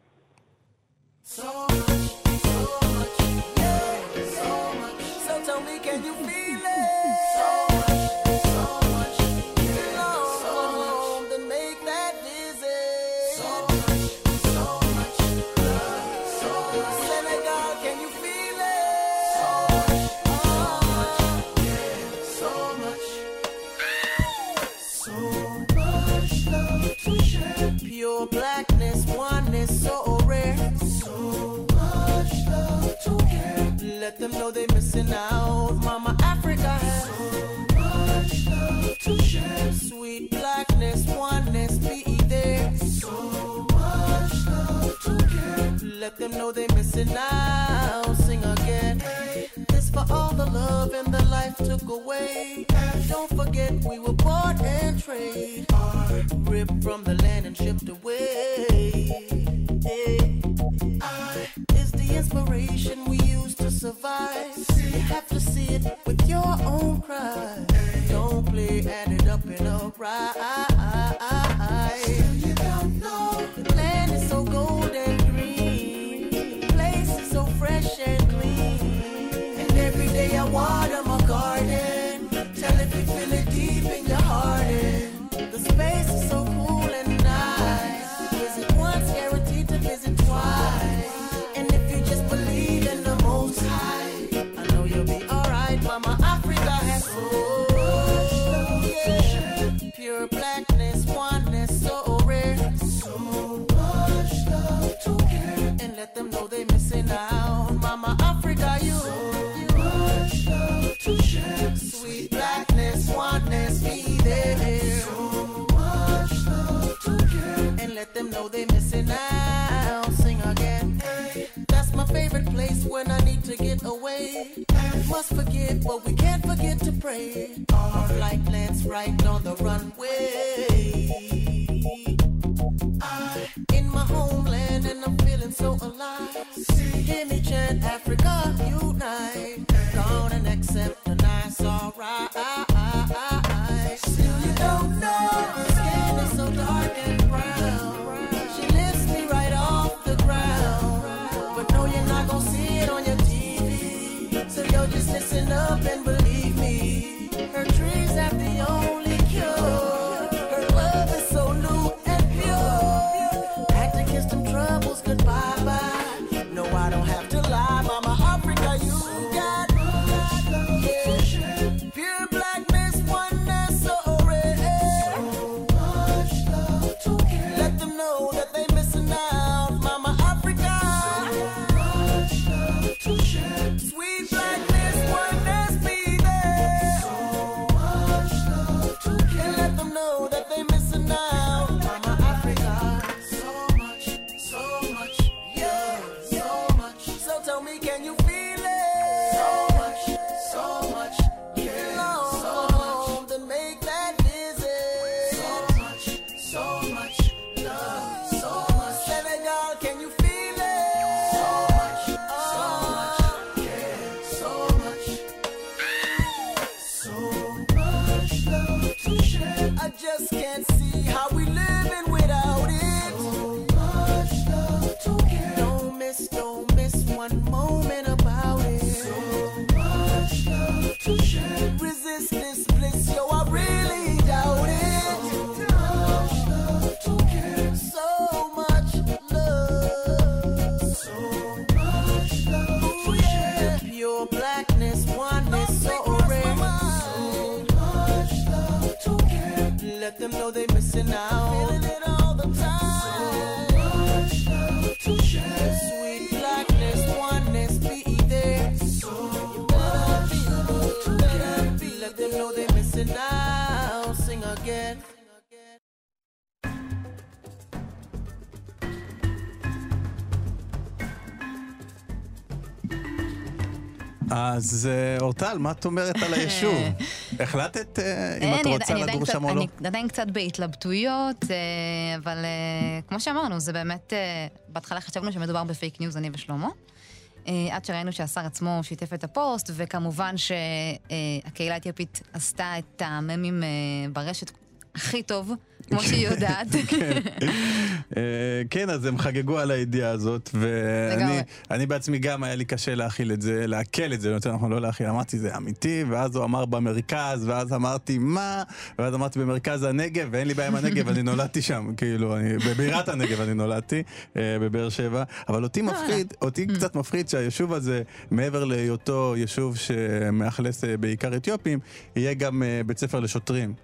life took away. Don't forget we were bought and traded, ripped from the land and shipped away. I is the inspiration we use to survive. You have to see it with your own cry. Don't play, add it up in a alright. feel it deep in your place when I need to get away. Must forget, but we can't forget to pray. Our flight lands right on the runway. I, in my homeland, and I'm feeling so alive. Hear me chant Africa, you אז אה, אורטל, מה את אומרת על היישוב? *laughs* החלטת אה, אם את רוצה לגור שם או לא? אני עדיין קצת בהתלבטויות, אה, אבל כמו שאמרנו, זה באמת, בהתחלה חשבנו שמדובר בפייק ניוז, אני ושלמה. עד שראינו שהשר עצמו שיתף את הפוסט, וכמובן שהקהילה האתיופית עשתה את הממים ברשת הכי טוב, כמו שהיא יודעת. *laughs* אה, כן, אז הם חגגו על הידיעה הזאת, ואני בעצמי גם היה לי קשה להכיל את זה, לעכל את זה, יותר נכון, לא להכיל, אמרתי זה אמיתי, ואז הוא אמר במרכז, ואז אמרתי מה, ואז אמרתי במרכז הנגב, ואין לי בעיה עם הנגב, אני נולדתי שם, כאילו, בבירת הנגב אני נולדתי, אה, בבאר שבע, אבל אותי מפחיד, אותי קצת מפחיד שהיישוב הזה, מעבר להיותו יישוב שמאכלס אה, בעיקר אתיופים, יהיה גם בית ספר לשוטרים.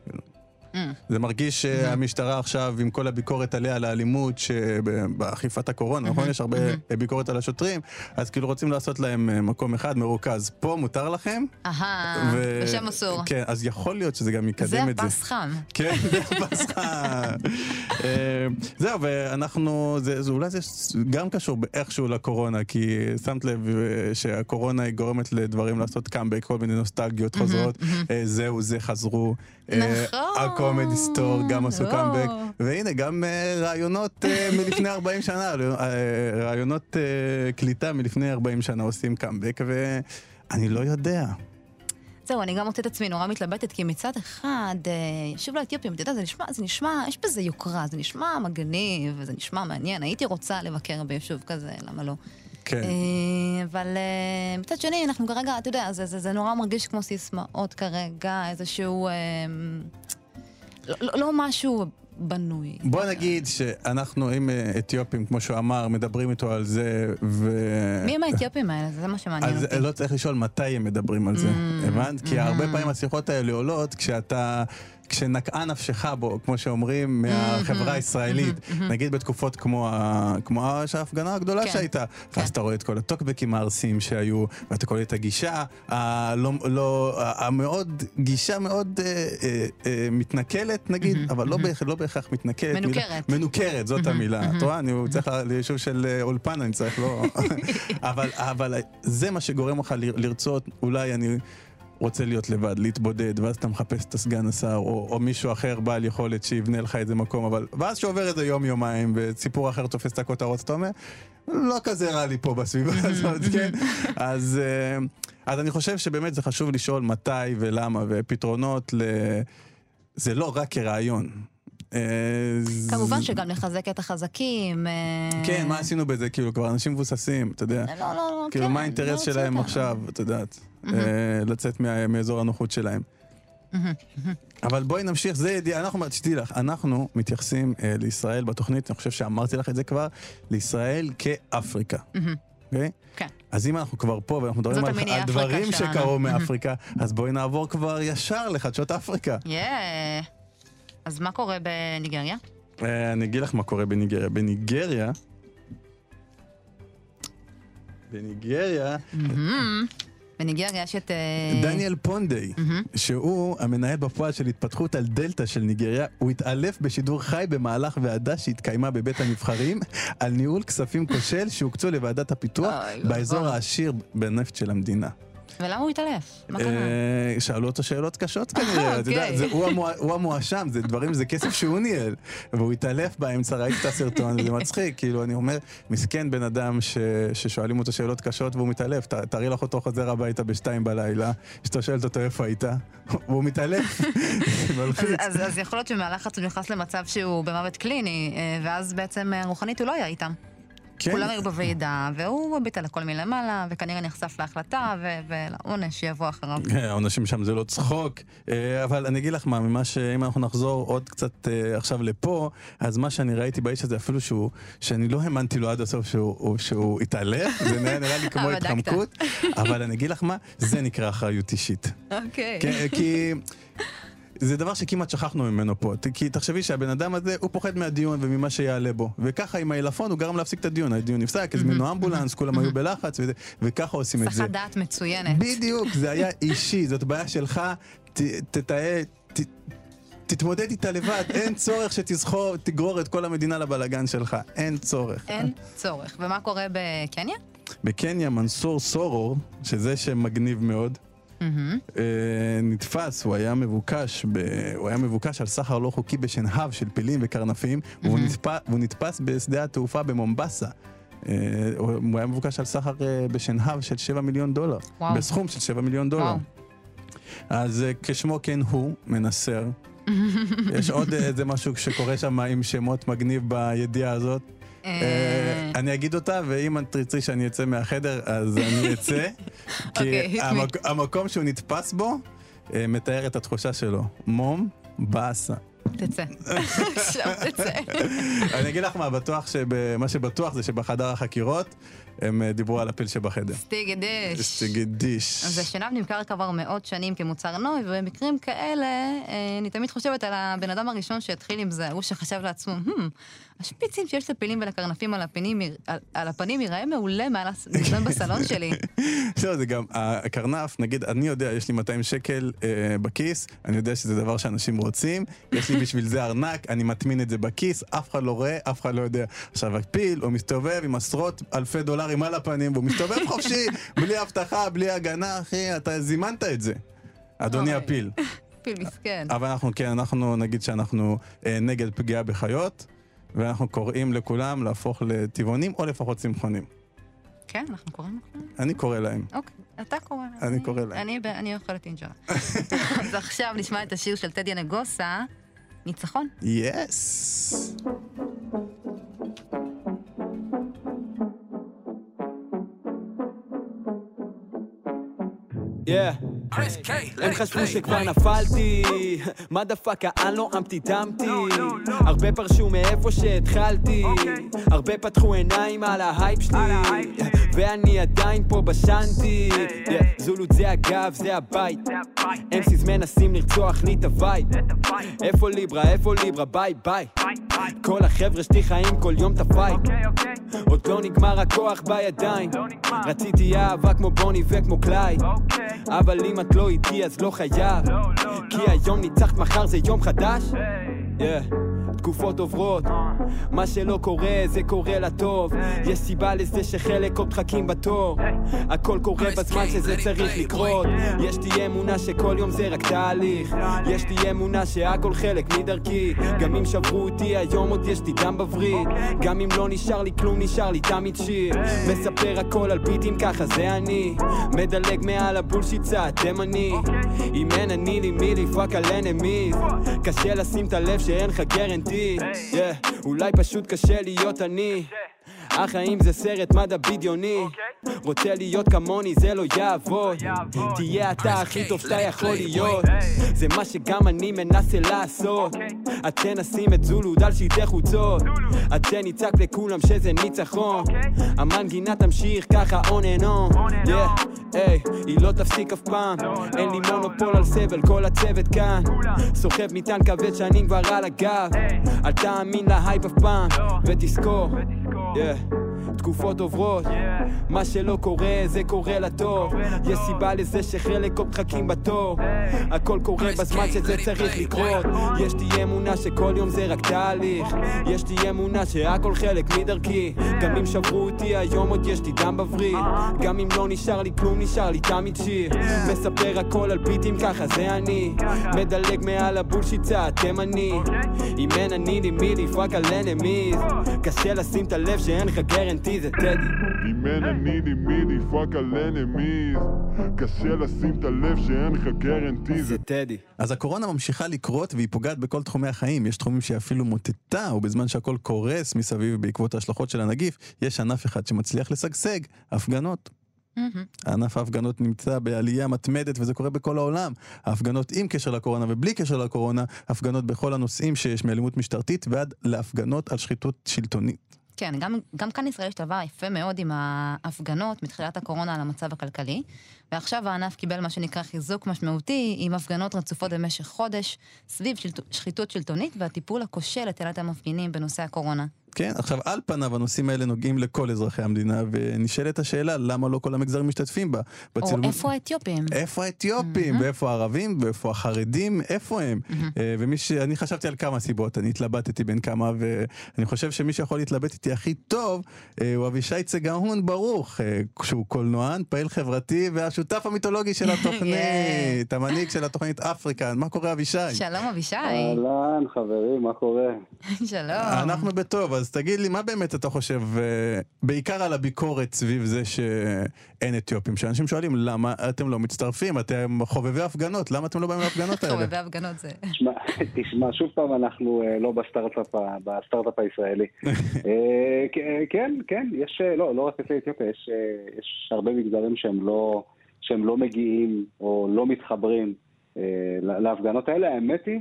זה מרגיש שהמשטרה עכשיו, עם כל הביקורת עליה, על האלימות שבאכיפת הקורונה, נכון? יש הרבה ביקורת על השוטרים, אז כאילו רוצים לעשות להם אה, מקום אחד מרוכז. פה מותר לכם? אהה, בשם אסור. כן, אז יכול להיות שזה גם זה יקדם את זה. הפס חם. כן, *laughs* זה הפסחה. אה, זהו, ואנחנו, זה, זה, אולי זה גם קשור איכשהו לקורונה, כי שמת לב אה, שהקורונה היא גורמת לדברים לעשות קאמבק, כל מיני נוסטלגיות חוזרות. זהו, זה חזרו. נכון. הקומדי סטור גם עשו. קאמבק. והנה, גם אה, רעיונות אה, *laughs* מלפני 40 שנה, אה, רעיונות אה, קליטה מלפני 40 שנה עושים קאמבק, ואני לא יודע. זהו, אני גם מוצאת את עצמי נורא מתלבטת, כי מצד אחד, אה, שוב לאתיופים, אתה יודע, זה נשמע, זה נשמע, יש בזה יוקרה, זה נשמע מגניב, וזה נשמע מעניין, הייתי רוצה לבקר ביישוב כזה, למה לא? כן. אה, אבל אה, מצד שני, אנחנו כרגע, אתה יודע, זה, זה, זה נורא מרגיש כמו סיסמאות כרגע, איזשהו... אה, לא, לא, משהו בנוי. בוא נגיד שאנחנו עם אה, אתיופים, כמו שהוא אמר, מדברים איתו על זה, ו... מי הם האתיופים האלה? זה מה שמעניין אז אותי. לא צריך לשאול מתי הם מדברים על זה, Mm, הבנת? כי הרבה פעמים השיחות האלה עולות כשאתה... כשנקעה נפשך בו, כמו שאומרים. מהחברה הישראלית, נגיד בתקופות כמו. כמו ההפגנה הגדולה כן. שהייתה, ואז אתה רואה את כל הטוקבקים הארסיים שהיו, ואתה קורא את הגישה הלא, לא, ה- המאוד, גישה מאוד אה, אה, אה, מתנכלת נגיד, אבל לא, בהכ... לא בהכרח מתנכלת. מילה- מנוכרת. מנוכרת, זאת המילה. את רואה, אני צריך ליישוב של אה, אולפן, אני צריך, לא... *laughs* אבל, אבל זה מה שגורם לך לרצות, אולי אני רוצה להיות לבד, להתבודד, ואז אתה מחפש את הסגן השר, או, או מישהו אחר בעל יכולת שיבנה לך איזה מקום, אבל... ואז שעובר איזה יום-יומיים, וסיפור אחר תופס את הכותרות, אתה אומר, לא כזה רע לי פה בסביבה *laughs* הזאת, כן? אז, אה, אז אני חושב שבאמת זה חשוב לשאול מתי ולמה, ופתרונות ל... זה לא רק כרעיון. אה, כמובן שגם לחזק את החזקים. אה, כן, מה עשינו בזה? כאילו, כבר אנשים מבוססים, אתה יודע. לא, לא, לא, כאילו, כן, מה האינטרס שלהם. עכשיו, את יודעת, אה, לצאת מאזור הנוחות שלהם. אבל בואי נמשיך, זה ידיעה, אנחנו, תדעי לך, אנחנו מתייחסים לישראל בתוכנית, אני חושב שאמרתי לך את זה כבר, לישראל כאפריקה. אוקיי? כן. אז אם אנחנו כבר פה ואנחנו מדברים על, על דברים. שקרו מאפריקה, אז בואי נעבור כבר ישר לחדשות אפריקה. יאה. אז מה קורה בניגריה? אה, אני אגיד לך מה קורה בניגריה. בניגריה... בניגריה, בניגריה יש את... אה, דניאל פונדיי, שהוא המנהל בפועל של התפתחות על דלתא של ניגריה, הוא התעלף בשידור חי במהלך ועדה שהתקיימה בבית הנבחרים על ניהול כספים כושל שהוקצו לוועדת הפיתוח באזור. העשיר בנפט של המדינה. ולמה הוא התעלף? מה קרה? אה, שאלו אותו שאלות קשות כנראה, אתה יודע, אוקיי. הוא המואשם, זה דברים, זה כסף שהוא ניהל, והוא התעלף באמצע, ראיתי את הסרטון, זה מצחיק, כאילו, אני אומר, מסכן בן אדם ששואלים אותו שאלות קשות והוא מתעלף, תארי לך אותו חוזר הביתה בשתיים בלילה, שאתה שואלת אותו איפה היית, *laughs* והוא מתעלף, אז, יכול להיות שמהלחץ הוא נכנס למצב שהוא במוות קליני, אה, ואז בעצם אה, רוחנית הוא לא היה איתם. כן, כולם היו בוועידה, והוא הביט על הכל מלמעלה, וכנראה נחשף להחלטה ו- ולעונש שיבוא אחריו. כן, *laughs* העונשים שם זה לא צחוק, אה, אבל אני אגיד לך מה, ממה שאם אנחנו נחזור עוד קצת אה, עכשיו לפה, אז מה שאני ראיתי באיש הזה, אפילו שהוא, שאני לא האמנתי לו עד הסוף שהוא, שהוא התעלף, זה נראה, נראה לי כמו אה. התחמקות, אבל אני אגיד לך מה, זה נקרא אחריות אישית. אוקיי. כי- כי... זה דבר שכמעט שכחנו ממנו פה, כי תחשבי שהבן אדם הזה, הוא פוחד מהדיון וממה שיעלה בו. וככה עם העילפון הוא גרם להפסיק את הדיון. הדיון נפסק, הזמינו אמבולנס, *laughs* כולם היו בלחץ, וזה- וככה עושים את זה. סחת דעת מצוינת. בדיוק, זה היה *laughs* אישי, זאת בעיה שלך, תתאה, תתמודד איתה לבד, אין *laughs* צורך שתגרור את כל המדינה לבלגן שלך, אין צורך. אין צורך. ומה קורה בקניה? בקניה מנסור סורור, שזה שם מגניב מאוד, אה, נתפס, הוא היה מבוקש, ב... הוא היה מבוקש על סחר לא חוקי בשנהב של פילים וקרנפים, והוא, נתפ... והוא נתפס בשדה התעופה במומבסה. אה, הוא היה מבוקש על סחר אה, בשנהב של 7 מיליון דולר. וואו. בסכום של 7 מיליון דולר. וואו. אז כשמו כן הוא, מנסר. *laughs* יש עוד איזה משהו שקורה שם עם שמות מגניב בידיעה הזאת. אה, אני אגיד אותה, ואם את תרצי שאני אצא מהחדר, אז אני אצא. *laughs* אוקיי, כי. המק- המקום שהוא נתפס בו, אה, מתאר את התחושה שלו. מום, באסה. תצא. *laughs* עכשיו תצא. *laughs* אני אגיד לך מה, בטוח מה שבטוח זה שבחדר החקירות, הם אה, דיברו על הפיל שבחדר. סטיגי דיש. סטיגדיש. אז השנהב נמכר כבר מאות שנים כמוצר נוי, ובמקרים כאלה, אה, אני תמיד חושבת על הבן אדם הראשון שהתחיל עם זה, הוא שחשב לעצמו, hmm, השפיצים שיש לפילים ולקרנפים על הפנים, על, על הפנים ייראה מעולה מעל המזון בסלון *laughs* שלי. לא, זה גם, הקרנף, נגיד, אני יודע, יש לי 200 שקל אה, בכיס, אני יודע שזה דבר שאנשים רוצים, יש לי *laughs* בשביל זה ארנק, אני מטמין את זה בכיס, אף אחד לא רואה, אף אחד לא יודע. עכשיו, הפיל, הוא מסתובב עם עשרות אלפי דולרים על הפנים, והוא מסתובב *laughs* חופשי, בלי אבטחה, בלי הגנה, אחי, אתה זימנת את זה. אדוני. הפיל. *laughs* פיל מסכן. אבל אנחנו, כן, אנחנו נגיד שאנחנו אה, נגד פגיעה בחיות, ואנחנו קוראים לכולם להפוך לטבעונים, או לפחות צמחונים. כן, אנחנו קוראים לך? אני קורא להם. אוקיי, אתה קורא. אני קורא להם. אני, אני אוכלת אינג'רה. *laughs* אז עכשיו נשמע את השיר של טדיה נגוסה, ניצחון. יס! Yeah. הם חשבו שכבר נפלתי, מה דפק העל נועמתי דמתי הרבה פרשו מאיפה שהתחלתי. הרבה פתחו עיניים על ההייפ שלי. ואני עדיין פה בשנתי. זולות זה הגב, זה הבית. אמסיס מנסים לרצוח לי את הווייב. איפה ליברה, איפה ליברה, ביי ביי. כל החבר'ה שלי חיים כל יום את הפייט עוד לא נגמר הכוח בידיים. רציתי אהבה כמו בוני וכמו קלייד אבל אם את לא איתי אז לא חייב. כי היום ניצחת מחר זה יום חדש? Yeah. תקופות עוברות. מה שלא קורה זה קורה לטוב. יש סיבה לזה שחלק עוד מחכים בתור. הכל קורה בזמן שזה צריך לקרות. יש לי אמונה שכל יום זה רק תהליך. יש לי אמונה שהכל חלק מדרכי. גם אם שברו אותי היום עוד יש לי דם בווריד. גם אם לא נשאר לי כלום נשאר לי תמיד שיר מספר הכל על ביטים ככה זה אני. מדלג מעל ה bullshit צעד תימני אם אין אני לי מי לי fuck על enemies קשה לשים את הלב שאין לך guarantee yeah, אולי פשוט קשה להיות אני החיים זה סרט מדע בדיוני. רוצה להיות כמוני זה לא יעבוד. תהיה אתה הכי טוב שאתה יכול להיות. זה מה שגם אני מנסה לעשות. את תנסים את זולוד על שלטי חוצות. את תצעק לכולם שזה ניצחון. המנגינה תמשיך ככה on and on. היא לא תפסיק אף פעם. אין לי מונופול על סבל כל הצוות כאן. סוחב מטען כבד שנים כבר על הגב. אל תאמין להייפ אף פעם. ותזכור. Yeah. Yeah. תקופות עוברות. מה שלא קורה זה קורה לטוב יש סיבה לזה שחלק עוד מחכים בתור. הכל קורה בזמן שזה צריך לקרות. יש לי אמונה שכל יום זה רק תהליך. יש לי אמונה שהכל חלק מדרכי. גם אם שברו אותי היום עוד יש לי דם בווריד גם אם לא נשאר לי כלום נשאר לי תמיד שיר מספר הכל על ביטים ככה זה אני. מדלג מעל ה bullshit צעד תימני. אם אין אני לי מי לי fuck על enemies קשה לשים את הלב שאין לך guarantee זה טדי אם אין אני לי מי לי fuck על enemies קשה לשים את הלב שאין לך guarantee זה טדי אז הקורונה ממשיכה לקרות והיא פוגעת בכל תחומי החיים. יש תחומים שהיא אפילו מוטטה, ובזמן שהכל קורס מסביב בעקבות ההשלכות של הנגיף, יש ענף אחד שמצליח לשגשג, הפגנות. ענף ההפגנות נמצא בעלייה מתמדת וזה קורה בכל העולם. ההפגנות עם קשר לקורונה ובלי קשר לקורונה, הפגנות בכל הנושאים שיש מאלימות משטרתית ועד להפגנות על שחיתות שלטונית. כן, גם, גם כאן ישראל השתלבה יפה מאוד עם ההפגנות מתחילת הקורונה על המצב הכלכלי, ועכשיו הענף קיבל מה שנקרא חיזוק משמעותי, עם הפגנות רצופות במשך חודש, סביב שחיתות שלטונית והטיפול הכושל לטלת המפגינים בנושא הקורונה. כן, עכשיו על פניו הנושאים האלה נוגעים לכל אזרחי המדינה, ונשאלת השאלה למה לא כל המגזרים משתתפים בה. או בצילום- איפה האתיופים? איפה האתיופים, ואיפה הערבים, ואיפה החרדים, איפה הם? אה, ומי ש... אני חשבתי על כמה סיבות, אני התלבטתי בין כמה, ואני חושב שמי שיכול להתלבט איתי הכי טוב, אה, הוא אבישי צגהון ברוך, אה, שהוא קולנוען, פעיל חברתי, והשותף המיתולוגי של *laughs* התוכנית, המנהיג של התוכנית אפריקן. מה קורה אבישי? שלום אבישי. אהלן, חברים, מה קורה? *laughs* שלום. אנחנו בטוב, אז תגיד לי, מה באמת אתה חושב, אה, בעיקר על הביקורת סביב זה שאין אתיופים, שאנשים שואלים למה אתם לא מצטרפים, אתם חובבי הפגנות, למה אתם לא באים להפגנות האלה? חובבי הפגנות זה... תשמע, שוב פעם אנחנו אה, לא בסטארט-אפ הישראלי. *laughs* אה, כן, כן, יש, לא, לא רק יוצאי אתיופיה, יש, יש הרבה מגזרים שהם לא, שהם לא מגיעים או לא מתחברים אה, לה- להפגנות האלה. האמת היא,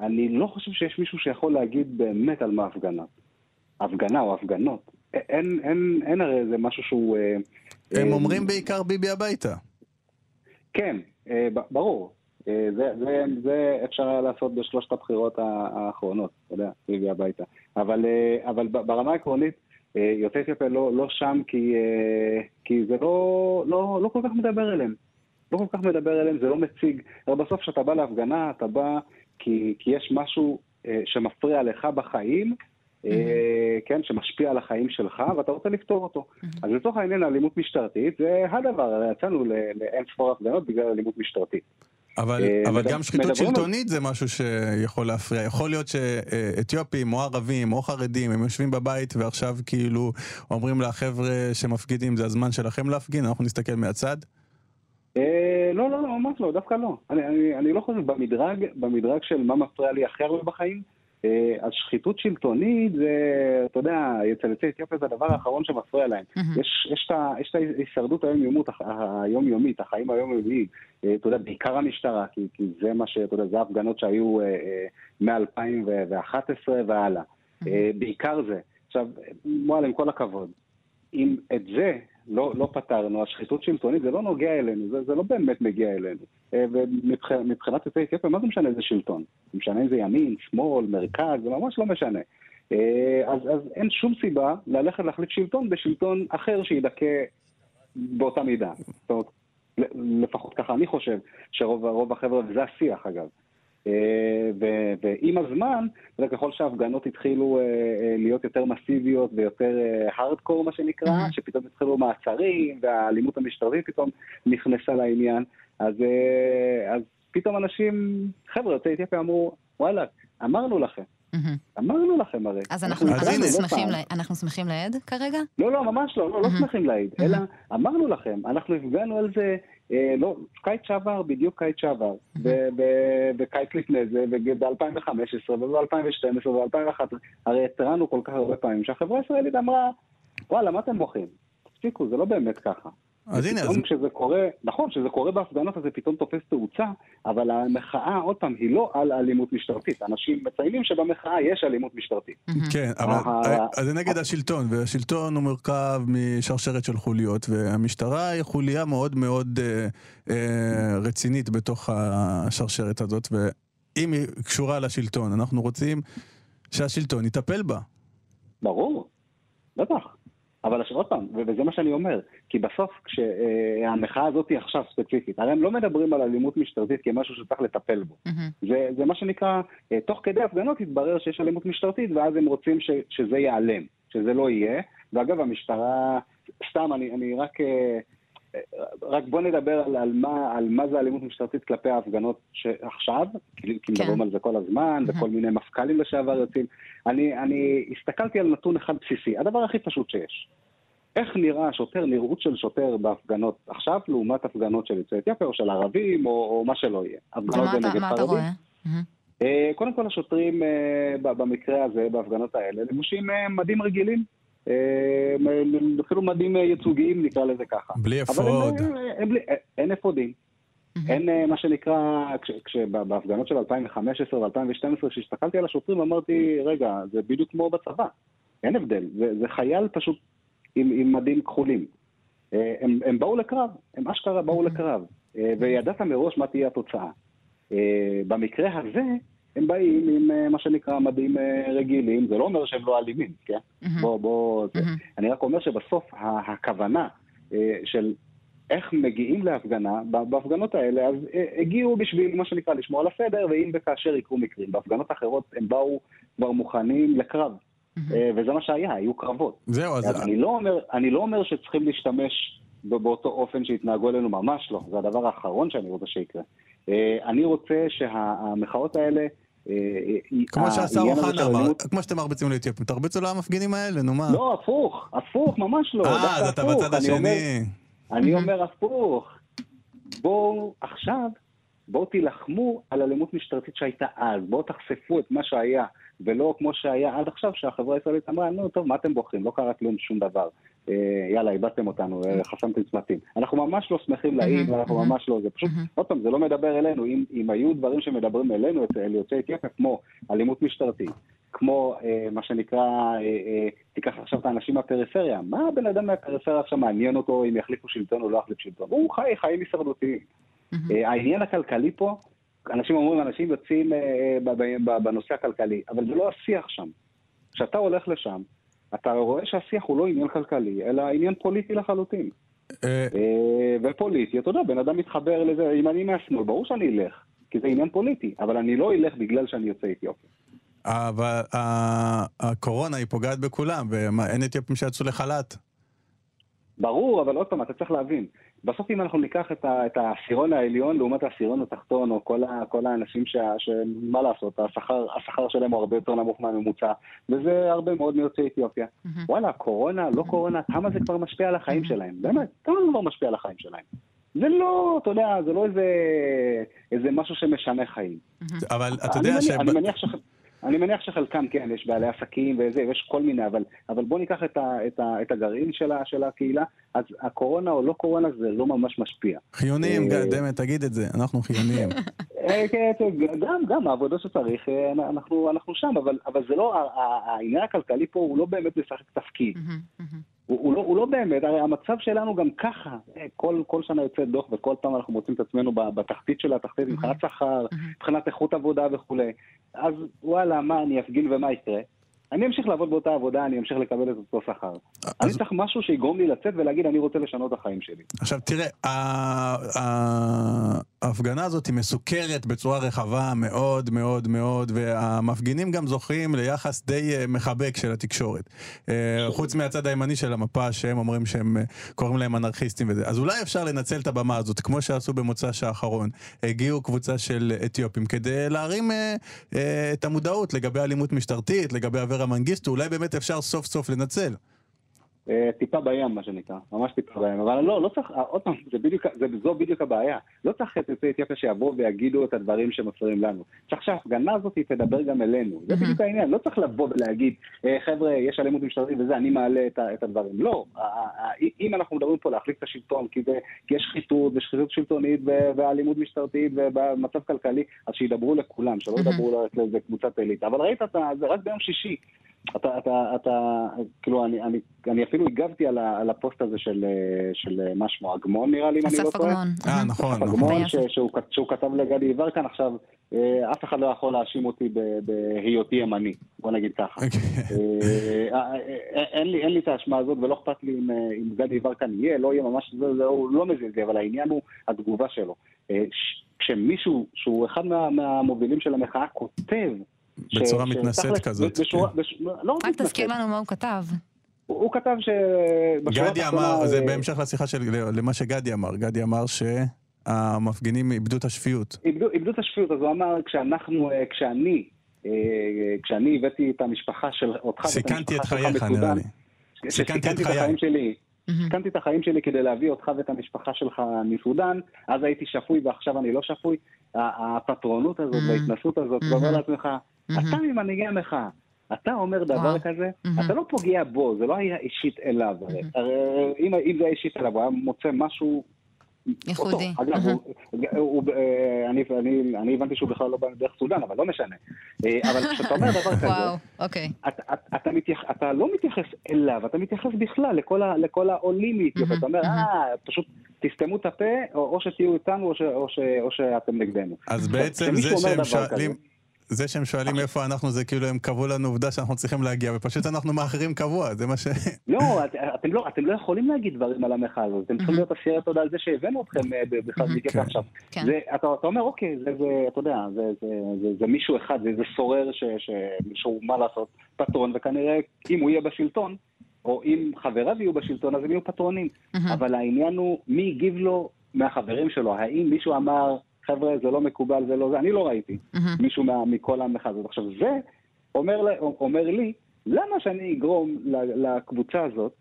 אני לא חושב שיש מישהו שיכול להגיד באמת על מה הפגנה. הפגנה או הפגנות. אין, אין, אין הרי איזה משהו שהוא... אה, הם אה, אומרים בעיקר ביבי הביתה. כן, אה, ברור. אה, זה, זה, זה אפשר היה לעשות בשלושת הבחירות האחרונות, אתה יודע, ביבי הביתה. אבל, אה, אבל ברמה העקרונית, אה, יוצאי אתיופיה לא, לא שם כי, אה, כי זה לא, לא, לא כל כך מדבר אליהם. לא כל כך מדבר אליהם, זה לא מציג. הרי בסוף כשאתה בא להפגנה, אתה בא כי, כי יש משהו אה, שמפריע לך בחיים, כן, שמשפיע על החיים שלך, ואתה רוצה לפתור אותו. אז לצורך העניין, אלימות משטרתית זה הדבר, הרי יצאנו לאין ספור הפגנות בגלל אלימות משטרתית. אבל, אה, אבל גם שחיתות שלטונית זה משהו שיכול להפריע. יכול להיות שאתיופים או ערבים או חרדים, הם יושבים בבית ועכשיו כאילו אומרים לחבר'ה שמפגינים, זה הזמן שלכם להפגין, אנחנו נסתכל מהצד. אה, לא, לא, לא, ממש לא, דווקא לא. אני, אני, אני לא חושב, במדרג, במדרג של מה מפריע לי הכי הרבה בחיים, אה, אז שחיתות שלטונית זה, אתה יודע, אצל יוצאי אתיופיה זה הדבר האחרון שמפריע להם. יש, יש, את ה- יש את ההישרדות היומיומית, היומיומית, החיים היומיומיים, אה, אתה יודע, בעיקר המשטרה, כי, כי זה מה ש... אתה יודע, זה ההפגנות שהיו אה, אה, מ-2011 והלאה. אה, בעיקר זה. עכשיו, עם כל הכבוד, אם את זה לא, לא פתרנו, השחיתות שלטונית, זה לא נוגע אלינו, זה, זה לא באמת מגיע אלינו. אה, ומבחינת יוצאי אתיופיה, מה זה משנה איזה שלטון? משנה אם זה ימין, שמאל, מרכז, זה ממש לא משנה. אה, אז, אז אין שום סיבה ללכת להחליף שלטון בשלטון אחר שידכא באותה מידה. זאת אומרת, לפחות ככה אני חושב, שרוב רוב החבר'ה, וזה השיח אגב. אה, ו- ועם הזמן, אתה יודע, ככל שההפגנות התחילו אה, אה, להיות יותר מסיביות ויותר הארדקור, מה שנקרא, Mhm. שפתאום התחילו מעצרים, והאלימות המשטרתית פתאום נכנסה לעניין, אז, אז פתאום אנשים, חבר'ה, יוצאי אתיופיה אמרו, וואלה, אמרנו לכם. אמרנו לכם הרי. אז אנחנו. שמחים לא ל- אנחנו שמחים לעד כרגע? לא, לא, ממש לא, לא, לא מהמם. שמחים להעיד, אלא אמרנו לכם, אנחנו הפגענו על זה, אה, לא, קיץ שעבר, בדיוק קיץ שעבר, בקיץ לפני זה, ב-2015 וב-2012 וב-2011, הרי התרענו כל כך הרבה פעמים שהחברה הישראלית אמרה, וואלה, מה אתם בוכים? תפסיקו, זה לא באמת ככה. אז הנה, אז פתאום כשזה קורה, נכון, כשזה קורה בהפגנות אז זה פתאום תופס תאוצה, אבל המחאה, עוד פעם, היא לא על אלימות משטרתית. אנשים מציינים שבמחאה יש אלימות משטרתית. כן, אבל אה, אז זה נגד השלטון, והשלטון הוא מורכב משרשרת של חוליות, והמשטרה היא חוליה מאוד מאוד אה, אה, רצינית בתוך השרשרת הזאת, ואם היא קשורה לשלטון, אנחנו רוצים שהשלטון יטפל בה. ברור, בטח. אבל עכשיו עוד פעם, וזה מה שאני אומר, כי בסוף כשהמחאה הזאת היא עכשיו ספציפית, הרי הם לא מדברים על אלימות משטרתית כמשהו שצריך לטפל בו. מהמם. זה, זה מה שנקרא, אה, תוך כדי הפגנות התברר שיש אלימות משטרתית, ואז הם רוצים ש, שזה ייעלם, שזה לא יהיה. ואגב, המשטרה, סתם, אני, אני רק... רק בוא נדבר על, על, מה, על מה זה אלימות משטרתית כלפי ההפגנות שעכשיו, כי, כן. מדברים על זה כל הזמן, וכל מיני מפכ"לים לשעבר יוצאים. אני, אני הסתכלתי על נתון אחד בסיסי, הדבר הכי פשוט שיש. איך נראה שוטר, נראות של שוטר בהפגנות עכשיו, לעומת הפגנות של יוצאי אתיופיה או של ערבים, או, או מה שלא יהיה. הפגנות זה נגד חרדים. קודם כל השוטרים אה, במקרה הזה, בהפגנות האלה, לבושים אה, מדים רגילים. אה, מ- אפילו מדים אה, ייצוגיים, נקרא לזה ככה. בלי אבל הם, אפוד. אה, אין אפודים. אין מה שנקרא, כשבהפגנות של 2015 ו-2012, כשהסתכלתי על השוטרים, אמרתי, רגע, זה בדיוק כמו בצבא. אין הבדל, זה, זה חייל פשוט עם, עם מדים כחולים. הם, הם באו לקרב, הם אשכרה באו לקרב, וידעת מראש מה תהיה התוצאה. אה, במקרה הזה, הם באים עם אה, מה שנקרא מדים אה, רגילים, זה לא אומר שהם לא אלימים, כן? בוא, בוא, זה- אני רק אומר שבסוף הכוונה אה, של איך מגיעים להפגנה, בהפגנות האלה, אז הגיעו בשביל מה שנקרא לשמור על הסדר, ואם וכאשר יקרו מקרים. בהפגנות אחרות הם באו כבר מוכנים לקרב, אה, וזה מה שהיה, היו קרבות. זהו, אז... אז אני לא אומר, אני לא אומר שצריכים להשתמש באותו אופן שהתנהגו אלינו, ממש לא. זה הדבר האחרון שאני רוצה שיקרה. אני רוצה שהמחאות האלה... כמו שהשר אוחנה אמר, כמו שאתם מרביצים לאתיופים, תרביצו למפגינים האלה, נו מה. לא, הפוך, הפוך, ממש לא. אה, אז אתה. בצד אני אומר- השני. אני אומר הפוך. בואו עכשיו, בואו תילחמו על אלימות משטרתית שהייתה אז. בואו תחשפו את מה שהיה, ולא כמו שהיה עד עכשיו, שהחברה הישראלית אמרה, נו, טוב, מה אתם בוכים? לא קרה כלום, שום דבר. אה, יאללה, איבדתם אותנו, אה, חסמתם צמתים. אנחנו ממש לא שמחים להעיד, ואנחנו ממש לא, זה פשוט, עוד פעם, זה לא מדבר אלינו. אם, אם היו דברים שמדברים אלינו, אל יוצאי אתיופיה, כמו אלימות משטרתית, כמו אה, מה שנקרא, אה, אה, תיקח עכשיו את האנשים מהפריפריה, מה הבן אדם מהפריפריה עכשיו מעניין אותו אם יחליפו שלטון או לא יחליף שלטון? הוא חי חיים הישרדותיים. אה, העניין הכלכלי פה, אנשים אומרים, אנשים יוצאים אה, ב- בנושא הכלכלי, אבל זה לא השיח שם. כשאתה הולך לשם, אתה רואה שהשיח הוא לא עניין כלכלי, אלא עניין פוליטי לחלוטין. אה, אה, ופוליטי, אתה יודע, בן אדם מתחבר לזה, אם אני מהשמאל, ברור שאני אלך, כי זה עניין פוליטי, אבל אני לא אלך בגלל שאני יוצא אתיופיה. אבל הקורונה היא פוגעת בכולם, ואין אתיופים שיצאו לחל"ת. ברור, אבל עוד פעם, אתה צריך להבין. בסוף אם אנחנו ניקח את, ה, את העשירון העליון לעומת העשירון התחתון, או כל, ה, כל האנשים שה, שמה לעשות, השכר, השכר שלהם הוא הרבה יותר נמוך מהממוצע, וזה הרבה מאוד מיוצאי אתיופיה. וואלה, קורונה, לא קורונה, כמה זה כבר משפיע על החיים שלהם? באמת, כמה זה כבר משפיע על החיים שלהם? זה לא, אתה יודע, זה לא איזה, איזה משהו שמשנה חיים. אבל אתה יודע ש... אני מניח שח- אני מניח שחלקם כן, יש בעלי עסקים וזה, יש כל מיני, אבל, אבל בוא ניקח את, ה, את, ה, את הגרעין של, ה, של הקהילה, אז הקורונה או לא קורונה זה לא ממש משפיע. חיוניים, אה, דמת, תגיד את זה, אנחנו חיוניים. *laughs* אה, כן, כן, גם, גם העבודה שצריך, אה, אנחנו, אנחנו שם, אבל, אבל זה לא, העניין הכלכלי פה הוא לא באמת משחק תפקיד. הוא, הוא, לא, הוא לא באמת, הרי המצב שלנו גם ככה, אה, כל, כל שנה יוצא דוח וכל פעם אנחנו מוצאים את עצמנו בתחתית של התחתית, מבחינת שכר, מבחינת איכות עבודה וכולי. אז וואלה, מה, אני אפגין ומה יקרה? אני אמשיך לעבוד באותה עבודה, אני אמשיך לקבל את אותו שכר. אני צריך משהו שיגרום לי לצאת ולהגיד, אני רוצה לשנות את החיים שלי. עכשיו תראה, ההפגנה הזאת היא מסוכרת בצורה רחבה מאוד מאוד מאוד, והמפגינים גם זוכים ליחס די אה, מחבק של התקשורת. אה, חוץ מהצד הימני של המפה, שהם אומרים שהם אה, קוראים להם אנרכיסטים וזה. אז אולי אפשר לנצל את הבמה הזאת, כמו שעשו במוצ"ש האחרון. הגיעו קבוצה של אתיופים כדי להרים את המודעות לגבי אלימות משטרתית, לגבי אברה מנגיסטו, אולי באמת אפשר סוף סוף לנצל. אה, טיפה בים, מה שנקרא, ממש טיפה בים. אבל לא, לא צריך, אה, עוד פעם, זה בדיוק, זה, זו בדיוק הבעיה. לא צריך את יוצאי אתיופיה שיבואו ויגידו את הדברים שמפריעים לנו. צריך שההפגנה הזאת תדבר גם אלינו. זה בדיוק העניין. לא צריך לבוא ולהגיד, "אה, חבר'ה, יש אלימות משטרתית וזה, אני מעלה את, את הדברים. לא. אם אנחנו מדברים פה להחליף את השלטון, כי, זה, כי יש שחיתות ושחיתות שלטונית ואלימות משטרתית ובמצב כלכלי, אז שידברו לכולם, שלא ידברו רק לאיזה קבוצת עילית. אבל ראית, אתה, זה רק ביום שישי. אתה, אתה, אתה, כאילו, אני, אני, אני אפילו הגבתי על, ה, על הפוסט הזה של, אה, של אה, מה שמו, אגמון נראה לי, אם אני לא אסף טועה. אגמון. אה, נכון, נכון. אגמון ש, שהוא, שהוא כתב לגדי יברקן עכשיו, אה, אף אחד לא יכול להאשים אותי ב- בהיותי ימני, בוא נגיד ככה. אוקיי. אה, אה, אה, אין לי, אין לי את האשמה הזאת ולא אכפת לי אם, אה, אם גדי יברקן יהיה, לא יהיה ממש, זה, זה, הוא לא מזיז לי, אבל העניין הוא התגובה שלו. אה, כשמישהו שהוא אחד מה, מהמובילים של המחאה כותב, בצורה ש- מתנשאת כזאת, בשורה- כן. בש- לא רק רק מתנשאת, תזכיר לנו מה הוא כתב. הוא הוא כתב ש... גדי אמר, זה אה, בהמשך לשיחה של, למה שגדי אמר, גדי אמר שהמפגינים איבדו את השפיות. איבדו, איבדו את השפיות, אז הוא אמר, כשאנחנו, אה, כשאני, אה, כשאני הבאתי את המשפחה של אותך סיכנתי את חייך נראה לי. סיכנתי את. החיים שלי, סיכנתי את החיים שלי כדי להביא אותך ואת המשפחה שלך מסודאן, אז הייתי שפוי ועכשיו אני לא שפוי. הפטרונות הזאת וההתנסות הזאת, אתה אומר לעצמך, אתה ממנהיגי המחאה. אתה אומר דבר. כזה, אתה לא פוגע בו, זה לא היה אישית אליו. אם אם זה היה אישית אליו, הוא היה מוצא משהו ייחודי. אגב, הוא, הוא, אה, אני, אני, אני הבנתי שהוא בכלל לא בא דרך סודאן, אבל לא משנה. אה, אבל כשאתה אומר דבר כזה, אוקיי. אתה, אתה, אתה, מתייח, אתה לא מתייחס אליו, אתה מתייחס בכלל לכל, ה, לכל העולים מאתיופיה. אתה אומר, אה, פשוט תסתמו את הפה, או, שתהיו איתנו, או, ש, או, ש, או שאתם נגדנו. אז בעצם זה אומר שהם דבר שואלים... זה שהם שואלים איפה אנחנו, זה כאילו הם קבעו לנו עובדה שאנחנו צריכים להגיע, ופשוט אנחנו מאחרים קבוע, זה מה ש... לא, את- אתם לא, אתם לא יכולים להגיד דברים על המחאה הזאת, אתם צריכים להיות אסירי תודה על זה שהבאנו אתכם אה, בכלל כן. בקטע עכשיו. כן. זה, אתה, אתה אומר, אוקיי, זה, זה, אתה יודע, זה, זה, זה, זה מישהו אחד, זה, זה סורר ש, ש, שהוא, מה לעשות, פטרון, וכנראה אם הוא יהיה בשלטון, או אם חבריו יהיו בשלטון, אז הם יהיו פטרונים. אבל העניין הוא, מי הגיב לו מהחברים שלו? האם מישהו אמר, חבר'ה, זה לא מקובל, זה לא זה? אני לא ראיתי מישהו מה, מכל המחאה הזאת. עכשיו, זה אומר, אומר לי, למה שאני אגרום לקבוצה הזאת,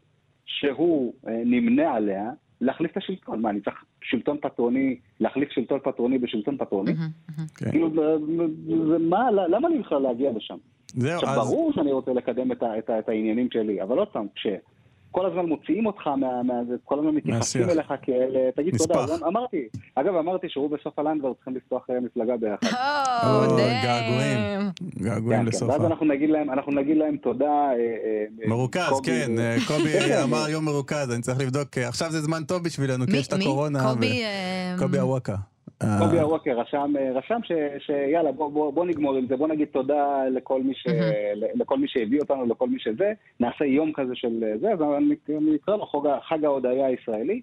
שהוא אה, נמנה עליה, להחליף את השלטון? מה, אני צריך שלטון פטרוני, להחליף שלטון פטרוני בשלטון פטרוני? כן. כאילו, מה, למה לי בכלל להגיע לשם? זהו, עכשיו, אז... ברור שאני רוצה לקדם את, ה, את, ה, את העניינים שלי, אבל עוד פעם, כשכל הזמן מוציאים אותך, מה, מה, זה- כל הזמן מתייחסים. אליך כאל, תגיד נספח. תודה, גם אמרתי, אגב, אמרתי שהוא וסופה לנדבר צריכים לפתוח אה, מפלגה ביחד. או. געגועים. געגועים כן, כן, לסופה. ואז אנחנו נגיד להם, אנחנו נגיד להם תודה. אה, אה, מרוכז, קובי, כן, קובי *laughs* אמר יום מרוכז, אני צריך לבדוק, עכשיו זה זמן טוב בשבילנו, כי יש את מי? הקורונה. קובי, ו- קובי אוואקה. קובי הווקר רשם, אה, רשם ש, שיאללה, בוא, בוא, בוא נגמור עם זה, בוא נגיד תודה לכל מי, ש, לכל מי שהביא אותנו, לכל מי שזה, נעשה יום כזה של אה, זה, אז אני, אקרא לו חג, ה- חג ההודיה הישראלי,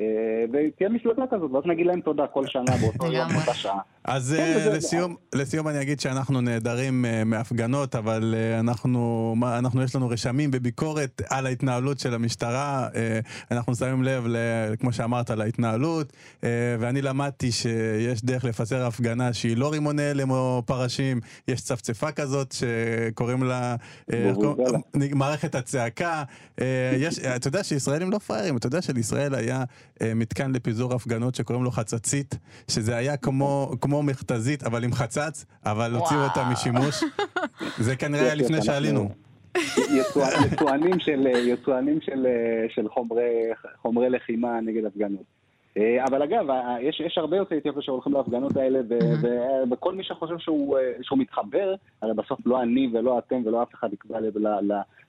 אה, ותהיה מפלגה כזאת, ואז נגיד להם תודה כל שנה *laughs* באותו יום. באותה שעה. אז כן, אה, לסיום, לסיום אני אגיד שאנחנו נעדרים אה, מהפגנות, אבל אה, אנחנו, מה- אנחנו יש לנו רשמים וביקורת על ההתנהלות של המשטרה, אנחנו שמים לב, ל- כמו שאמרת, להתנהלות, ואני למדתי שיש דרך לפזר הפגנה שהיא לא רימוני הלם או פרשים, יש צפצפה כזאת שקוראים לה. מערכת הצעקה. יש, אתה יודע שישראלים לא פראיירים, אתה יודע שלישראל היה מתקן לפיזור הפגנות שקוראים לו חצצית, שזה היה כמו, כמו מכתזית, אבל עם חצץ, אבל הוציאו. אותה משימוש. זה כנראה היה לפני שעלינו. יצואנים- של, יצואנים של, של חומרי, חומרי לחימה נגד הפגנות. אה, אבל אגב, ה- יש, יש הרבה יוצאי אתיופיה שהולכים להפגנות האלה, ו- ו- וכל מי שחושב שהוא, אה, שהוא מתחבר, הרי בסוף לא אני ולא אתם ולא אף אחד יקבע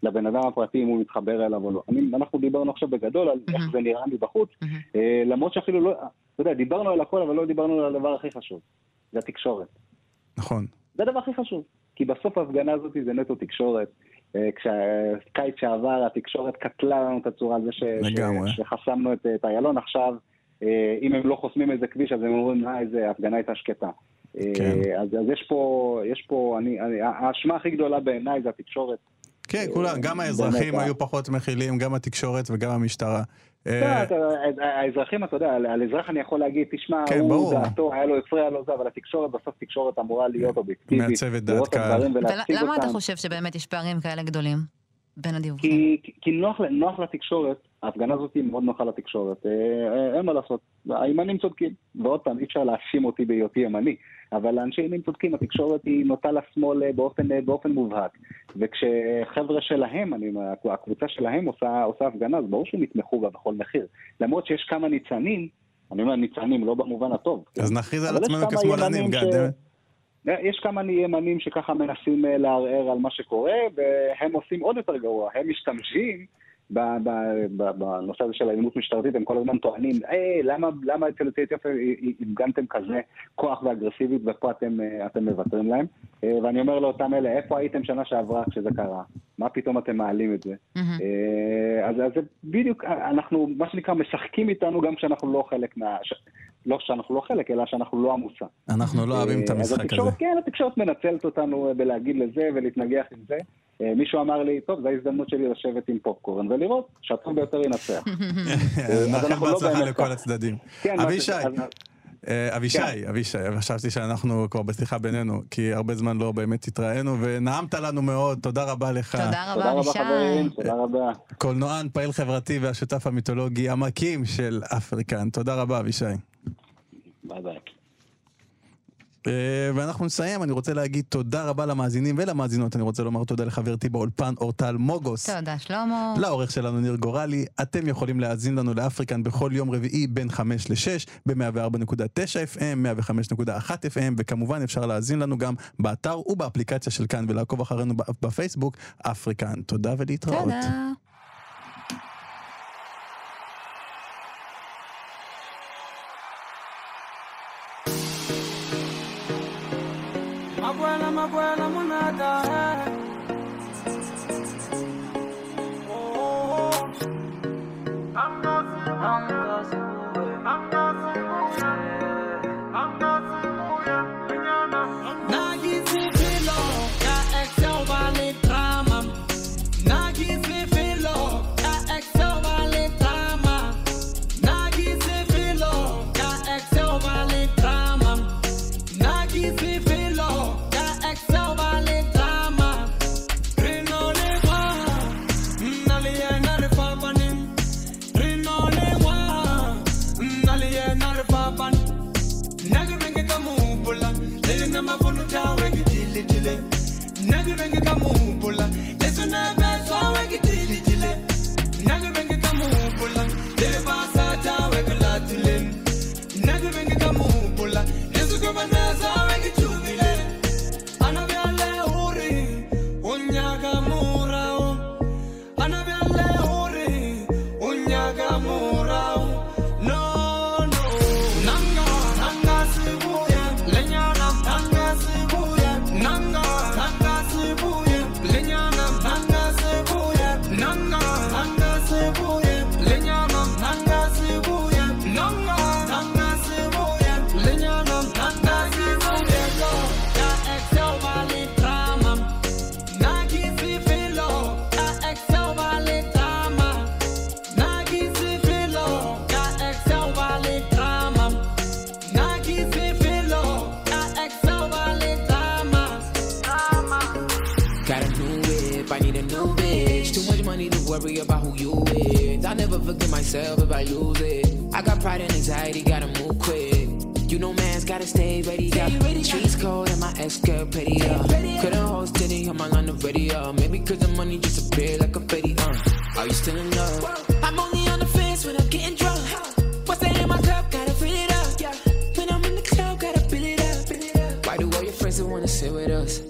לבן אדם הפרטי אם הוא מתחבר אליו או לא. אני, אנחנו דיברנו עכשיו בגדול על איך זה נראה מבחוץ, אה, למרות שאפילו לא, אתה יודע, דיברנו על הכל, אבל לא דיברנו על הדבר הכי חשוב, זה התקשורת. נכון. זה הדבר הכי חשוב. כי בסוף ההפגנה הזאת זה נטו תקשורת. אה, כשהקיץ שעבר התקשורת קטלה לנו את הצורה על זה ש... לגמרי. ש... שחסמנו את, את איילון עכשיו. אה, אם הם לא חוסמים איזה כביש אז הם אומרים, אה, איזה הפגנה הייתה שקטה. אה, כן. אז, אז יש פה, יש פה, אני, אני, האשמה הכי גדולה בעיניי זה התקשורת. כן, כולם, גם באמת, האזרחים אה. היו פחות מכילים, גם התקשורת וגם המשטרה. אה, אתה- האזרחים, אתה יודע, על- אזרח אני יכול להגיד, תשמע, כן, הוא. דעתו, היה לו הפריע לו זה, אבל התקשורת, בסוף תקשורת אמורה להיות אובייקטיבית. מעצבת דעת קהל. ולמה אתה חושב שבאמת יש פערים כאלה גדולים בין הדיווחים? כי, כי נוח, נוח לתקשורת, ההפגנה הזאת היא מאוד נוחה לתקשורת. אה, אה, אין מה לעשות, הימנים צודקים. ועוד פעם, אי אפשר להאשים אותי בהיותי ימני, אבל אנשי ימין צודקים, התקשורת היא נוטה לשמאל אה, באופן, באופן מובהק. וכשחבר'ה שלהם, אני, הקבוצה שלהם עושה, עושה הפגנה, אז ברור שהם יתמכו בה בכל מחיר. למרות שיש כמה ניצנים, אני אומר ניצנים לא במובן הטוב. אז? נכריז על עצמנו כשמאלנים, גאדם. יש כמה ימנים שככה מנסים אה, לערער על מה שקורה, והם עושים עוד יותר גרוע. הם משתמשים בנושא הזה של אלימות משטרתית, הם כל הזמן טוענים, היי, למה, למה אצל יוצאי אתיופיה הפגנתם כזה כוח ואגרסיבית ופה אתם, אה, אתם מוותרים להם? אה, ואני אומר לאותם אלה, איפה הייתם שנה שעברה כשזה קרה? מה פתאום אתם מעלים את זה? אה, אז, אז זה בדיוק, אנחנו, מה שנקרא, משחקים איתנו גם כשאנחנו לא חלק מה... לא שאנחנו לא חלק, אלא שאנחנו לא עמוסה. אנחנו לא אוהבים את אה, המשחק הזה. כן, התקשורת מנצלת אותנו אה, בלהגיד לזה ולהתנגח עם זה. אה, מישהו אמר לי, טוב, זו ההזדמנות שלי לשבת עם פופקורן ולראות שהטוב ביותר ינצח. *laughs* אז נאחל אנחנו לא בהצלחה לכל. הצדדים. כן, אבישי, אז- אה, אבישי, אבישי, חשבתי שאנחנו כבר בשיחה בינינו, כי הרבה זמן לא באמת התראינו, ונעמת לנו מאוד, תודה רבה לך. תודה תודה רבה, רבה חברים, אבישי. תודה רבה. קולנוען, פעיל חברתי והשותף המיתולוגי המקסים של אפריקן. תודה רבה, אבישי. ביי ביי. אה, ואנחנו נסיים, אני רוצה להגיד תודה רבה למאזינים ולמאזינות, אני רוצה לומר תודה לחברתי באולפן אורטל מוגוס. תודה, שלמה. לעורך שלנו ניר גורלי, אתם יכולים להאזין לנו לאפריקן בכל יום רביעי בין 5 ל-6 ב-104.9 FM, 105.1 FM, וכמובן אפשר להאזין לנו גם באתר ובאפליקציה של כאן ולעקוב אחרינו בפייסבוק, אפריקן. תודה ולהתראות. תודה. longer myself if I lose it. I got pride and anxiety, gotta move quick. You know, man's gotta stay ready. Yeah. Streets cold and my ex girl petty. Yeah. Couldn't hold steady on my line of radio. Maybe cause the money just appeared like a petty. Uh. Are you still in love? I'm only on the fence when I'm getting drunk. What's that in my cup? Gotta fill it up. Yeah. When I'm in the club, gotta fill it up. Why do all your friends that wanna sit with us?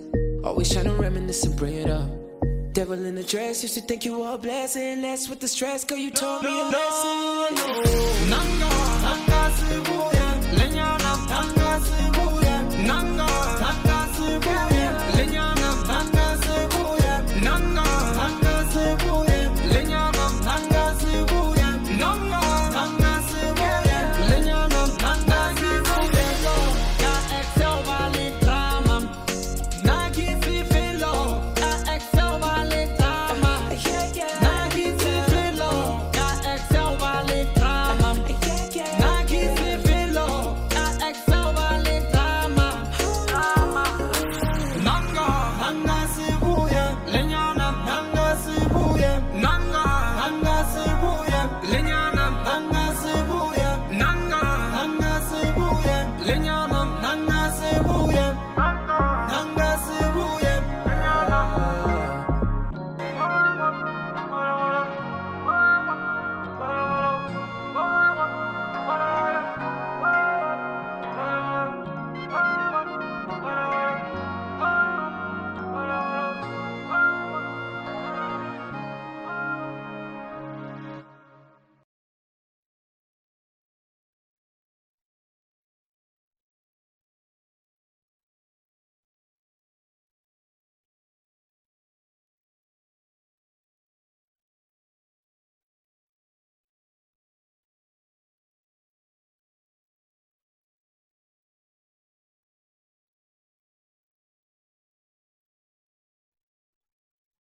Always trying to reminisce and bring it up. Devil in the dress, used to think you were a blessing. Less with the stress, girl, you taught me a lesson. Nanga, nanga sibuya, lenyana, nanga sibuya, nanga, nanga sibuya, lenyana, nanga